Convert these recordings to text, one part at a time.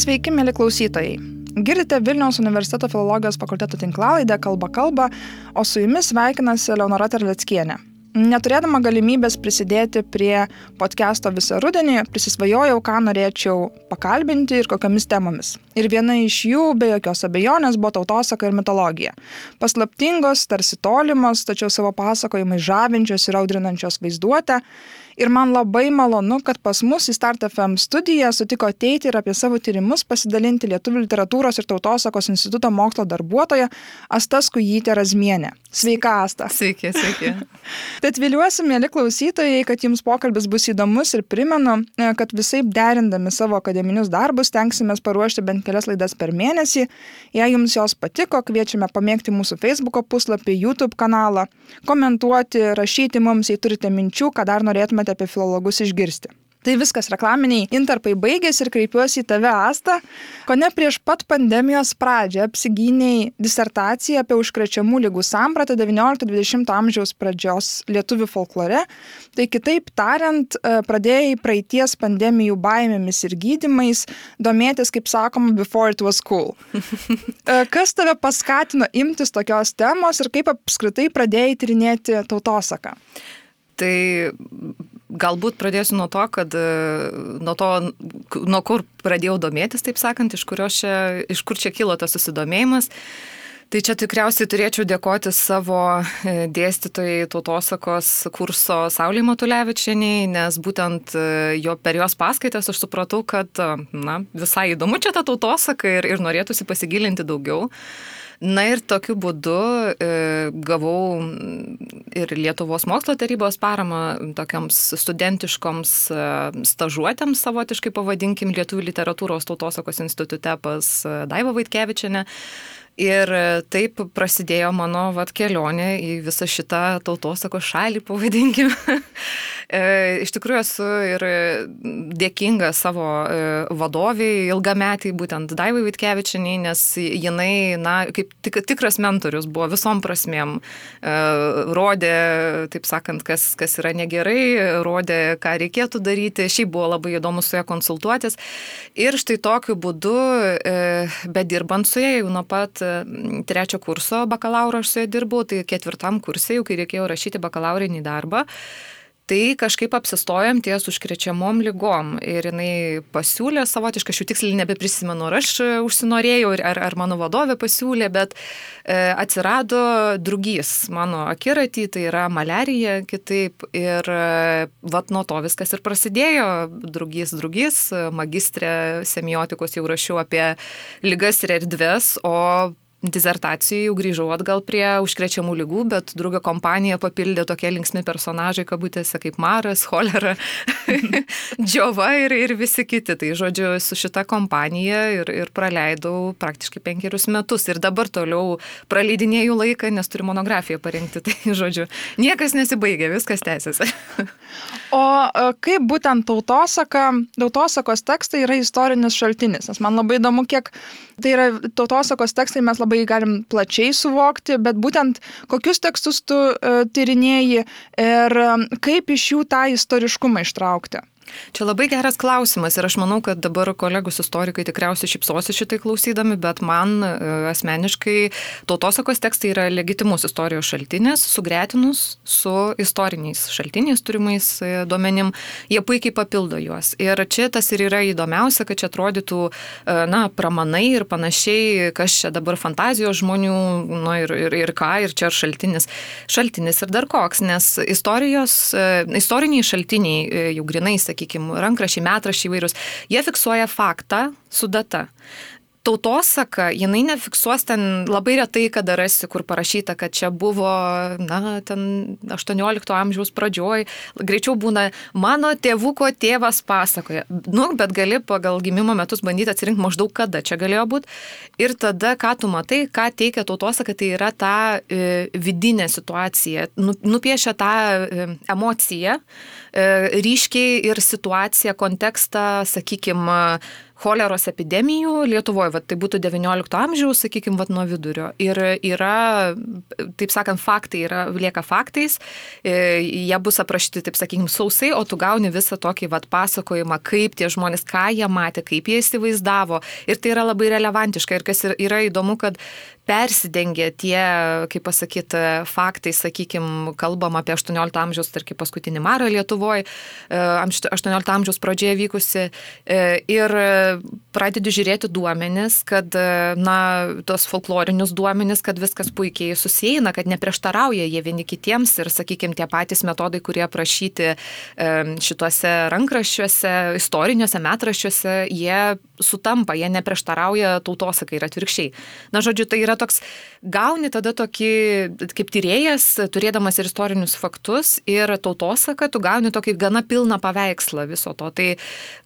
Sveiki, mėly klausytojai. Girdite Vilniaus universiteto filologijos fakulteto tinklalaidę Kalba kalba, o su jumis sveikinasi Leonora Terleckienė. Neturėdama galimybės prisidėti prie podcast'o visą rudenį, prisisvajojau, ką norėčiau pakalbinti ir kokiamis temomis. Ir viena iš jų, be jokios abejonės, buvo tautosaka ir mitologija. Paslaptingos, tarsi tolimos, tačiau savo pasakojimai žavinčios ir audrinančios vaizduotę Ir man labai malonu, kad pas mus į Start FM studiją sutiko ateiti ir apie savo tyrimus pasidalinti Lietuvų literatūros ir tautosakos instituto mokslo darbuotoja Asta Skujytė Razmienė. Sveika, Asta. Sveiki, sveiki. Tad viliuosi, mėly klausytojai, kad jums pokalbis bus įdomus ir primenu, e, kad visai derindami savo akademinius darbus tenksime paruošti bent kelias laidas per mėnesį. Jei jums jos patiko, kviečiame pamėgti mūsų Facebook puslapį, YouTube kanalą, komentuoti, rašyti mums, jei turite minčių, ką dar norėtumėte apie filologus išgirsti. Tai viskas reklaminiai intarpai baigėsi ir kreipiuosi į tave, Asta. Ko ne prieš pat pandemijos pradžią apsigyniai disertaciją apie užkrečiamų lygų sampratą XIX-XX amžiaus pradžios lietuvių folklore. Tai kitaip tariant, e, pradėjai praeities pandemijų baimėmis ir gydimais domėtis, kaip sakoma, before it was cool. E, kas tave paskatino imtis tokios temos ir kaip apskritai pradėjai tyrinėti tautosaką? Tai galbūt pradėsiu nuo to, kad e, nuo to, nuo kur pradėjau domėtis, taip sakant, iš, čia, iš kur čia kilo tas susidomėjimas. Tai čia tikriausiai turėčiau dėkoti savo e, dėstytojai tautosakos kurso Saulė Matulevičianiai, nes būtent e, jo, per jos paskaitas aš supratau, kad na, visai įdomu čia ta tautosaka ir, ir norėtųsi pasigilinti daugiau. Na ir tokiu būdu e, gavau ir Lietuvos mokslo tarybos paramą tokiams studentiškoms e, stažuotėms, savotiškai pavadinkim, Lietuvų literatūros tautosakos institute pas e, Daiva Vaitkevičiane. Ir taip prasidėjo mano vat, kelionė į visą šitą tautosako šalį, pavadinkime. Iš tikrųjų esu ir dėkinga savo e, vadoviai, ilgametiai, būtent Daivai Vitkevičiniai, nes jinai, na, kaip tik, tikras mentorius buvo visom prasmėm. E, rodė, taip sakant, kas, kas yra negerai, rodė, ką reikėtų daryti. Šiaip buvo labai įdomu su ją konsultuotis. Ir štai tokiu būdu, e, bedirbant su ja, jau nuo pat trečio kurso bakalauro aš su ja dirbau, tai ketvirtam kursai, jau kai reikėjo rašyti bakalaurinį darbą tai kažkaip apsistojom ties užkrečiamom lygom ir jinai pasiūlė savotiškai, aš jau tiksliai nebeprisimenu, ar aš užsinorėjau, ar, ar mano vadovė pasiūlė, bet e, atsirado drugys mano akiratį, tai yra malerija kitaip ir e, vat nuo to viskas ir prasidėjo, drugys, drugys, magistrė semiotikos jau rašiau apie lygas ir erdves, o dizertacijai jau grįžau atgal prie užkrečiamų lygų, bet draugio kompanija papildė tokie linksmi personažai, kabutėse kaip Maras, Cholera, Džiova ir, ir visi kiti. Tai žodžiu, su šita kompanija ir, ir praleidau praktiškai penkerius metus ir dabar toliau praleidinėjau laiką, nes turiu monografiją parengti. Tai žodžiu, niekas nesibaigia, viskas tęsiasi. o e, kaip būtent tautosaka, tautosakos tekstai yra istorinis šaltinis? Nes man labai įdomu, kiek tai yra tautosakos tekstai, mes labai labai galim plačiai suvokti, bet būtent kokius tekstus tu uh, tyrinėji ir um, kaip iš jų tą istoriškumą ištraukti. Čia labai geras klausimas ir aš manau, kad dabar kolegus istorikai tikriausiai šipsosi šitai klausydami, bet man e, asmeniškai tautosakos tekstai yra legitimus istorijos šaltinis, sugretinus su istoriniais šaltiniais turimais e, duomenim, jie puikiai papildo juos. Ir čia tas ir yra įdomiausia, kad čia atrodytų, e, na, pramanai ir panašiai, kas čia dabar fantazijos žmonių, nu ir, ir, ir ką, ir čia šaltinis. Šaltinis ir dar koks, nes istorijos, istoriniai šaltiniai jau grinai, sakykime, sakykime, rankrašiai, metrašiai įvairūs, jie fiksuoja faktą su data tautosaka, jinai nefiksuos ten labai retai, kada rasi, kur parašyta, kad čia buvo, na, ten 18 amžiaus pradžioj, greičiau būna mano tėvuko tėvas pasakoja. Nu, bet gali pagal gimimo metus bandyti atsirinkti maždaug kada čia galėjo būti. Ir tada, ką tu matai, ką teikia tautosaka, tai yra ta e, vidinė situacija, nu, nupiešia tą e, emociją, e, ryškiai ir situaciją, kontekstą, sakykime, choleros epidemijų Lietuvoje, va, tai būtų XIX amžiaus, sakykime, nuo vidurio. Ir yra, taip sakant, faktai yra, lieka faktais, e, jie bus aprašyti, taip sakykime, sausai, o tu gauni visą tokį va, pasakojimą, kaip tie žmonės, ką jie matė, kaip jie įsivaizdavo. Ir tai yra labai relevantiška. Ir kas yra įdomu, kad persidengia tie, kaip pasakyti, faktai, sakykime, kalbam apie 18 amžiaus, tarkim, paskutinį marą Lietuvoje, 18 amžiaus pradžioje vykusi. E, ir pradedi žiūrėti duomenis, kad, na, tos folklorinius duomenis, kad viskas puikiai susieina, kad neprieštarauja jie vieni kitiems ir, sakykime, tie patys metodai, kurie aprašyti e, šituose rankraščiuose, istoriniuose metraščiuose, jie sutampa, jie neprieštarauja tautosakai ir atvirkščiai. Na, žodžiu, tai yra toks, gauni tada tokį, kaip tyrėjas, turėdamas ir istorinius faktus, ir tautosaką, tu gauni tokį gana pilną paveikslą viso to. Tai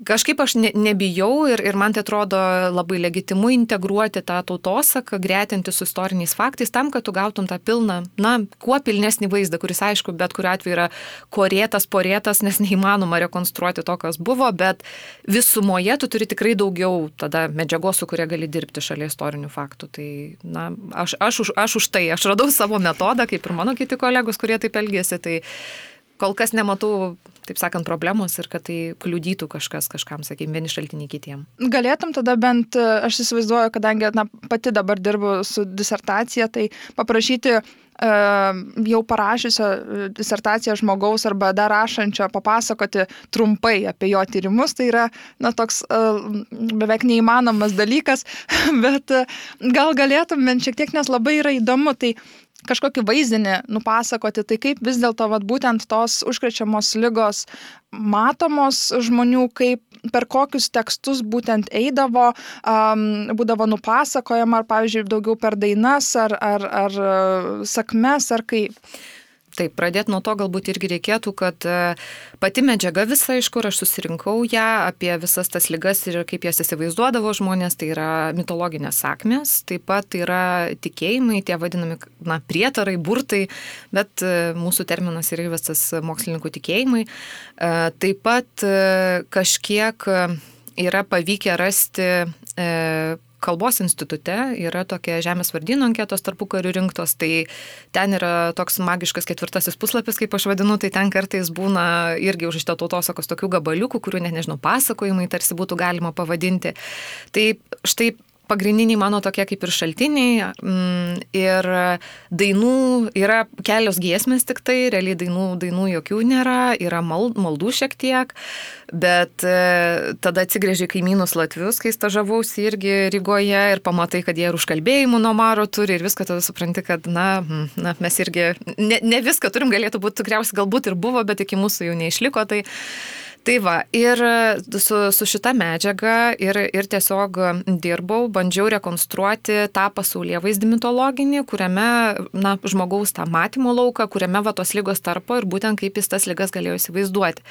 kažkaip aš ne, nebijau ir, ir man tai atrodo labai legitimu integruoti tą tautosaką, gretinti su istoriniais faktais, tam, kad tu gautum tą pilną, na, kuo pilnesnį vaizdą, kuris aišku, bet kuriu atveju yra korėtas, porėtas, nes neįmanoma rekonstruoti to, kas buvo, bet visumoje tu turi tikrai daugiau tada medžiagos, su kuria gali dirbti šalia istorinių faktų. Tai, na, aš, aš, už, aš už tai, aš radau savo metodą, kaip ir mano kiti kolegos, kurie taip elgėsi, tai kol kas nematau, taip sakant, problemos ir kad tai kliudytų kažkas kažkam, sakykime, vieni šaltiniai kitiem. Galėtum tada bent, aš įsivaizduoju, kadangi na, pati dabar dirbu su disertacija, tai paprašyti jau parašysio e, disertaciją žmogaus arba dar rašančio papasakoti trumpai apie jo tyrimus, tai yra, na, toks e, beveik neįmanomas dalykas, bet e, gal galėtum bent šiek tiek, nes labai yra įdomu, tai kažkokį vaizdinį nupasakoti, tai kaip vis dėlto vat, būtent tos užkrečiamos lygos matomos žmonių, kaip per kokius tekstus būtent eidavo, um, būdavo nupasakojama, ar pavyzdžiui daugiau per dainas, ar, ar, ar sakmes, ar kaip. Taip, pradėti nuo to galbūt irgi reikėtų, kad e, pati medžiaga visa, iš kur aš susirinkau ją, apie visas tas lygas ir kaip jas įsivaizduodavo žmonės, tai yra mitologinės sakmės, taip pat yra tikėjimai, tie vadinami, na, prietarai, burtai, bet e, mūsų terminas yra įvestas mokslininkų tikėjimai. E, taip pat kažkiek yra pavykę rasti kalbos institute yra tokia Žemės vardyno anketos tarpu karių rinktos, tai ten yra toks magiškas ketvirtasis puslapis, kaip aš vadinu, tai ten kartais būna irgi užrašyta tautosakos tokių gabaliukų, kurių net nežinau, pasakojimai tarsi būtų galima pavadinti. Tai štai pagrindiniai mano tokie kaip ir šaltiniai. Mm, ir dainų yra kelios giesmės tik tai, realiai dainų, dainų jokių nėra, yra maldų šiek tiek, bet e, tada atsigrėžiai kaimynus Latvius, kai stažavausi irgi Rygoje ir pamatai, kad jie ir užkalbėjimų nuo Maro turi ir viską tada supranti, kad na, mm, na mes irgi ne, ne viską turim, galėtų būti tikriausiai galbūt ir buvo, bet iki mūsų jau neišliko. Tai, Tai va, ir e, su, su šita medžiaga ir, ir tiesiog dirbau, bandžiau rekonstruoti tą pasaulyje vaizdį mitologinį, kuriame, na, žmogaus tą matymo lauką, kuriame va tos lygos tarpo ir būtent kaip jis tas lygas galėjo įsivaizduoti.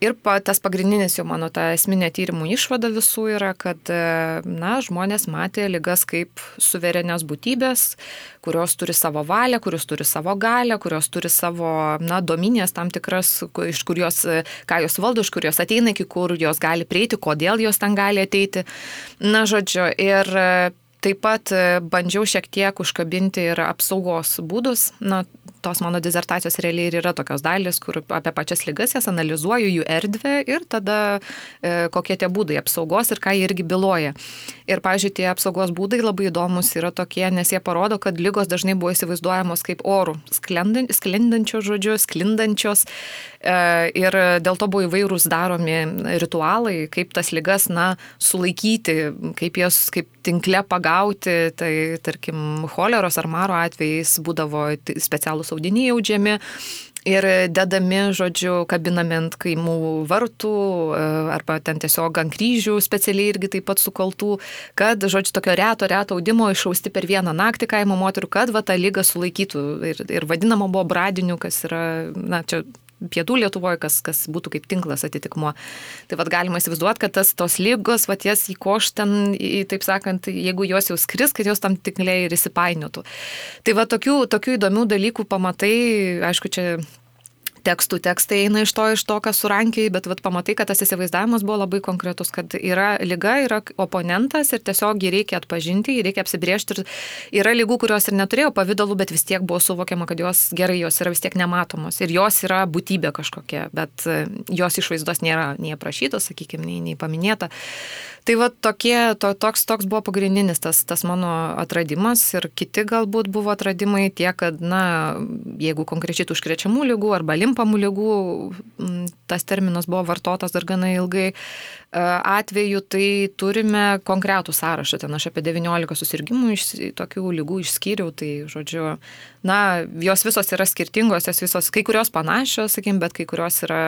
Ir pa, tas pagrindinis jau mano ta esminė tyrimų išvada visų yra, kad, e, na, žmonės matė lygas kaip suverenios būtybės, kurios turi savo valią, kurios turi savo galę, kurios turi savo, na, dominės tam tikras, iš kur jos, e, ką jos valdo, iš kur jos ateina, iki kur jos gali prieiti, kodėl jos ten gali ateiti. Na, žodžiu, ir e, Taip pat bandžiau šiek tiek užkabinti ir apsaugos būdus. Na, tos mano dizertacijos realiai ir yra tokios dalis, kur apie pačias lygas jas analizuoju, jų erdvę ir tada e, kokie tie būdai apsaugos ir ką jie irgi byloja. Ir, pažiūrėjau, tie apsaugos būdai labai įdomus yra tokie, nes jie parodo, kad lygos dažnai buvo įsivaizduojamos kaip orų, sklindančios žodžiu, sklindančios. E, ir dėl to buvo įvairūs daromi ritualai, kaip tas lygas, na, sulaikyti, kaip jas, kaip tinkle pagauti. Tai, tarkim, choleros ar maro atvejais būdavo specialūs audiniai audžiami ir dedami, žodžiu, kabinami ant kaimų vartų e, arba ten tiesiog ant kryžių specialiai irgi taip pat sukaltų, kad, žodžiu, tokio reto, reto audimo išausti per vieną naktį kaimo moterų, kad va tą lygą sulaikytų. Ir, ir vadinama buvo bradiniu, kas yra, na, čia pietų Lietuvoje, kas, kas būtų kaip tinklas atitikmuo. Tai vad galima įsivaizduoti, kad tas, tos lygos, va ties į koš ten, į, taip sakant, jeigu jos jau skris, kad jos tam tinkliai ir įsipainiotų. Tai va tokių, tokių įdomių dalykų pamatai, aišku, čia tekstų tekstai eina iš to, iš to, kas surankiai, bet vat, pamatai, kad tas įsivaizdavimas buvo labai konkretus, kad yra lyga, yra oponentas ir tiesiog jį reikia atpažinti, jį reikia apsibriežti. Ir yra lygų, kurios ir neturėjo pavydalų, bet vis tiek buvo suvokiama, kad jos gerai, jos yra vis tiek nematomos ir jos yra būtybė kažkokia, bet e, jos išvaizdos nėra nei aprašytos, sakykime, nei, nei paminėta. Tai va tokie, to, toks, toks buvo pagrindinis tas, tas mano atradimas ir kiti galbūt buvo atradimai tie, kad, na, jeigu konkrečiai tų užkrečiamų lygų arba limpamų lygų, tas terminas buvo vartotas dar gana ilgai, e, atveju, tai turime konkretų sąrašą, ten aš apie 19 susirgymų iš tokių lygų išskyriau, tai žodžiu, na, jos visos yra skirtingos, jos visos, kai kurios panašios, sakykim, bet kai kurios yra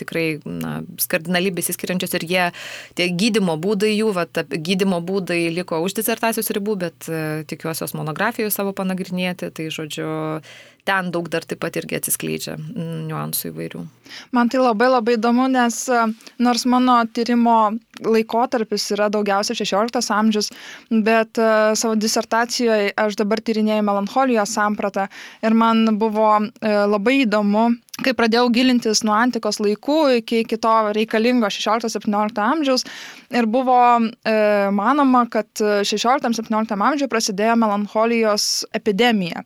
tikrai, na, skardinaliai besiskiriančios ir jie, tie gydimo būdai jų, va, gydimo būdai liko už disertacijos ribų, bet e, tikiuosi jos monografijoje savo panagrinėti, tai žodžiu, ten daug dar taip pat irgi atsiskleidžia niuansų įvairių. Man tai labai labai įdomu, nes e, nors mano tyrimo laikotarpis yra daugiausia 16 amžius, bet uh, savo disertacijoje aš dabar tyrinėjau melancholijos sampratą ir man buvo uh, labai įdomu kai pradėjau gilintis nuo antikos laikų iki, iki to reikalingo 16-17 amžiaus ir buvo e, manoma, kad 16-17 amžiuje prasidėjo melancholijos epidemija,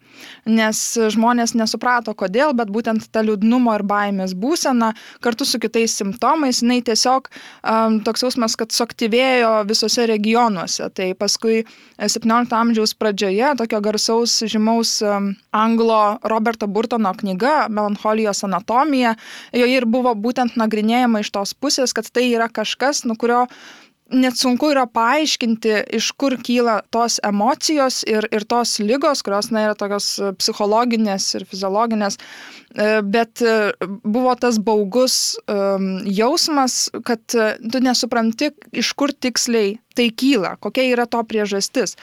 nes žmonės nesuprato kodėl, bet būtent ta liūdnumo ir baimės būsena kartu su kitais simptomais, jinai tiesiog um, toks jausmas, kad suaktyvėjo visose regionuose. Tai paskui 17 amžiaus pradžioje tokio garsaus žymaus um, anglo Roberto Burtono knyga Melancholijos anatomija, joje ir buvo būtent nagrinėjama iš tos pusės, kad tai yra kažkas, nu kurio net sunku yra paaiškinti, iš kur kyla tos emocijos ir, ir tos lygos, kurios na, yra tokios psichologinės ir fiziologinės, e, bet e, buvo tas baugus um, jausmas, kad tu nesupranti, iš kur tiksliai tai kyla, kokia yra to priežastis.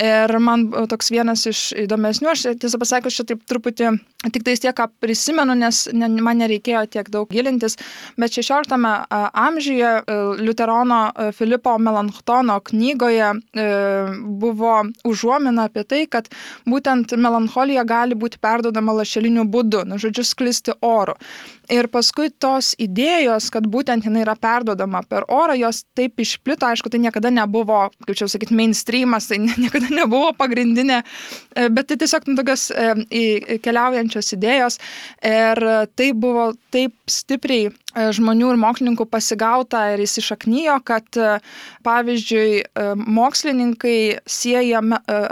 Ir man toks vienas iš įdomesnių, aš tiesą pasakius, čia taip truputį tik tais tiek, ką prisimenu, nes ne, man nereikėjo tiek daug gilintis, bet 16 amžiuje e, Luterono e, Filipo Melanchtono knygoje e, buvo užuomina apie tai, kad būtent melancholija gali būti perdodama lašeliniu būdu, nu, žodžiu, sklisti oru. Ir paskui tos idėjos, kad būtent jinai yra perdodama per orą, jos taip išplito, aišku, tai niekada nebuvo, kaip čia sakyti, mainstreamas, tai niekada nebuvo pagrindinė, e, bet tai tiesiog nu, tokios e, keliaujančios idėjos. Ir tai buvo taip stipriai e, žmonių ir mokslininkų pasigauta ir įsišaknyjo, kad pavyzdžiui mokslininkai sieja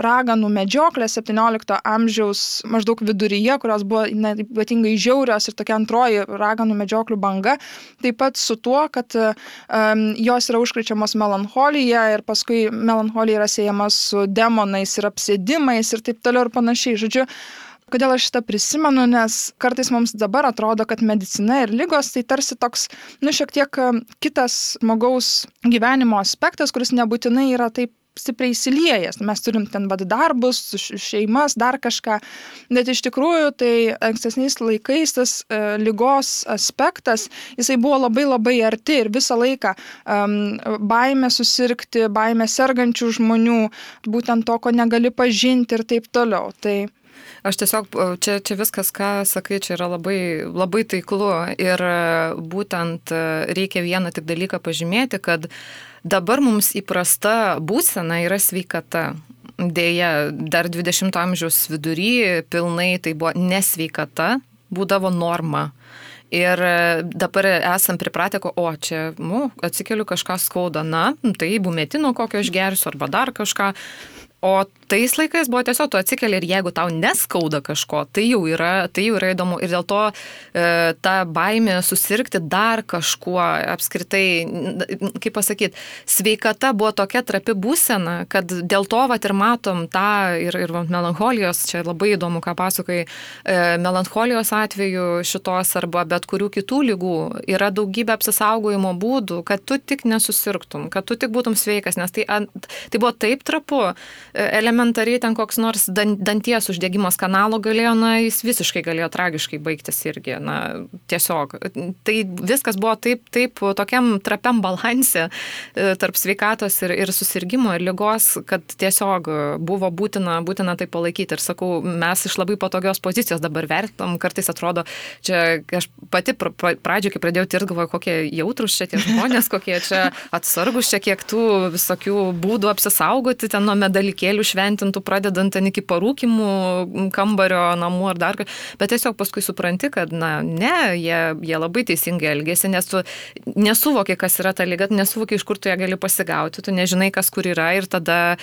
raganų medžioklę 17 amžiaus maždaug viduryje, kurios buvo na, ypatingai žiaurios ir tokia antroji raganų medžioklių banga, taip pat su tuo, kad um, jos yra užkrečiamos melancholija ir paskui melancholija yra siejama su demonais ir apsėdimais ir taip toliau ir panašiai. Žodžiu, Kodėl aš šitą prisimenu, nes kartais mums dabar atrodo, kad medicina ir lygos tai tarsi toks, nu, šiek tiek kitas žmogaus gyvenimo aspektas, kuris nebūtinai yra taip stipriai įsiliejęs. Mes turim ten vad darbus, šeimas, dar kažką. Bet iš tikrųjų tai ankstesniais laikais tas uh, lygos aspektas, jisai buvo labai labai arti ir visą laiką um, baimė susirgti, baimė sergančių žmonių, būtent to, ko negali pažinti ir taip toliau. Tai Aš tiesiog, čia, čia viskas, ką sakai, čia yra labai, labai taiklu ir būtent reikia vieną tik dalyką pažymėti, kad dabar mums įprasta būsena yra sveikata. Deja, dar 20 amžiaus vidury pilnai tai buvo nesveikata, būdavo norma. Ir dabar esam pripratę, o čia, nu, atsikeliu kažką skauda, na, tai bumetino kokio išgersiu arba dar kažką. O tais laikais buvo tiesiog tu atsikeli ir jeigu tau neskauda kažko, tai jau yra, tai jau yra įdomu. Ir dėl to e, ta baimė susirgti dar kažkuo apskritai, kaip pasakyti, sveikata buvo tokia trapi būsena, kad dėl to vat ir matom tą ir, ir melancholijos, čia labai įdomu, ką pasakai, e, melancholijos atveju šitos arba bet kurių kitų lygų yra daugybė apsisaugojimo būdų, kad tu tik nesusirgtum, kad tu tik būtum sveikas, nes tai, tai buvo taip trapu elementariai ten koks nors dan, danties uždegimas kanalo galėjo, na, jis visiškai galėjo tragiškai baigtis irgi, na, tiesiog. Tai viskas buvo taip, taip tokiam trapiam balanse e, tarp sveikatos ir, ir susirgymo ir lygos, kad tiesiog buvo būtina, būtina tai palaikyti. Ir sakau, mes iš labai patogios pozicijos dabar vertinam, kartais atrodo, čia aš pati pradžioje, kai pradėjau tirti, galvoju, kokie jautrus čia tie žmonės, kokie čia atsargus, čia kiek tų visokių būdų apsisaugoti, ten nuo medalikėlių šventintų, pradedant ten iki parūkimų kambario, namų ar dar ką. Bet tiesiog paskui supranti, kad, na, ne, jie, jie labai teisingai elgėsi, nes tu nesuvoki, kas yra ta lyga, nesuvoki, iš kur tu ją gali pasigauti, tu nežinai, kas kur yra ir tada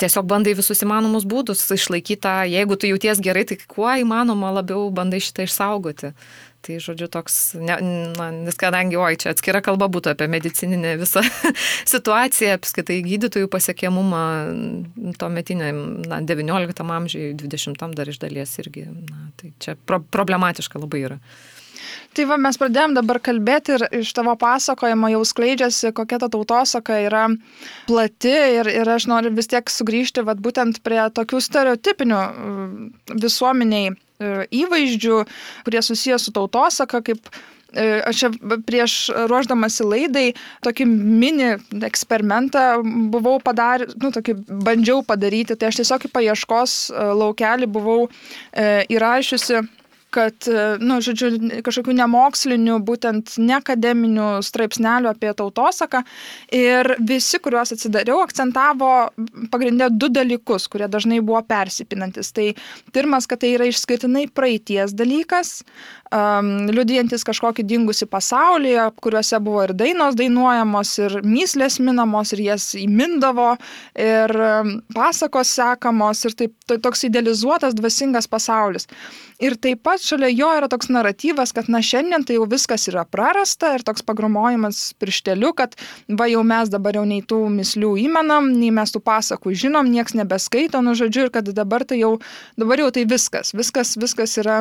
tiesiog bandai visus įmanomus būdus išlaikyti tą, jeigu tu jauties gerai, tai kuo įmanoma labiau bandai šitą išsaugoti. Tai žodžiu toks, ne, na, nes kadangi, oi, čia atskira kalba būtų apie medicininę visą situaciją, apskaitai gydytojų pasiekiamumą to metinė, na, 19 amžiui, 20 dar iš dalies irgi, na, tai čia pro problematiška labai yra. Tai va, mes pradėjom dabar kalbėti ir iš tavo pasakojimo jau skleidžiasi, kokia ta tautosaka yra plati ir, ir aš noriu vis tiek sugrįžti vat, būtent prie tokių stereotipinių mm, visuomeniai įvaizdžių, kurie susijęs su tautosaka, kaip e, Aš čia prieš ruoždamasi laidai tokį mini eksperimentą buvau padaręs, nu, tokį bandžiau padaryti, tai aš tiesiog į paieškos e, laukelį buvau e, įrašiusi kad, e, nu, žodžiu, kažkokių nemokslinių, būtent neakademinių straipsnelių apie tautosaką. Ir visi, kuriuos atsidariau, akcentavo pagrindę du dalykus, kurie dažnai buvo persipinantis. Tai pirmas, kad tai yra išskirtinai praeities dalykas, um, liudijantis kažkokį dingusi pasaulį, kuriuose buvo ir dainos dainuojamos, ir myslės minamos, ir jas įmindavo, ir pasakos sekamos, ir taip to, toks idealizuotas dvasingas pasaulis. Ir taip pat šalia jo yra toks naratyvas, kad na šiandien tai jau viskas yra prarasta ir toks pagromojimas piršteliu, kad va jau mes dabar jau nei tų mislių įmenam, nei mes tų pasakų žinom, nieks nebeskaito, nu žodžiu, ir kad dabar tai jau, dabar jau tai viskas, viskas, viskas yra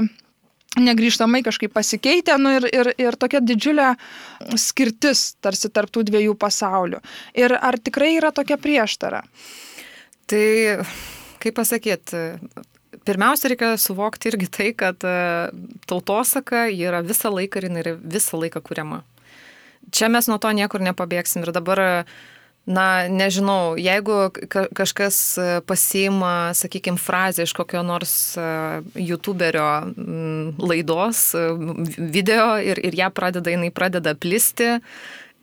negryžtamai kažkaip pasikeitę nu, ir, ir, ir tokia didžiulė skirtis tarsi tarptų dviejų pasaulių. Ir ar tikrai yra tokia prieštara? Tai, kaip pasakyti, pirmiausia, reikia suvokti irgi tai, kad e, tautosaka yra visą laiką ir jinai yra visą laiką kuriama. Čia mes nuo to niekur nepabėgsim ir dabar na, nežinau, jeigu kažkas e, pasiima, sakykime, frazę iš kokio nors e, youtuberio laidos, e, video ir, ir ją pradeda, jinai pradeda plisti.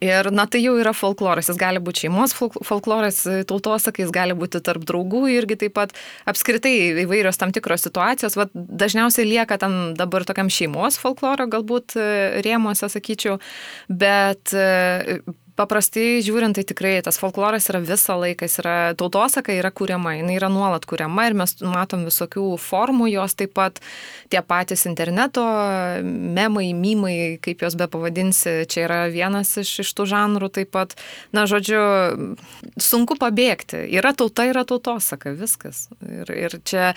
Ir, na, tai jau yra folkloras, jis gali būti šeimos folkloras, tautosakai, jis gali būti tarp draugų irgi taip pat apskritai įvairios tam tikros situacijos, va, dažniausiai lieka tam dabar tokiam šeimos folkloro galbūt rėmuose, sakyčiau, bet paprastai žiūrint, tai tikrai tas folkloras yra visą laiką, jis yra tautosaka, yra kuriama, jinai yra nuolat kuriama ir mes matom visokių formų jos taip pat, tie patys interneto memai, mymai, kaip juos be pavadinsi, čia yra vienas iš, iš tų žanrų taip pat. Na, žodžiu, sunku pabėgti. Yra tauta, yra tautosaka, viskas. Ir, ir čia,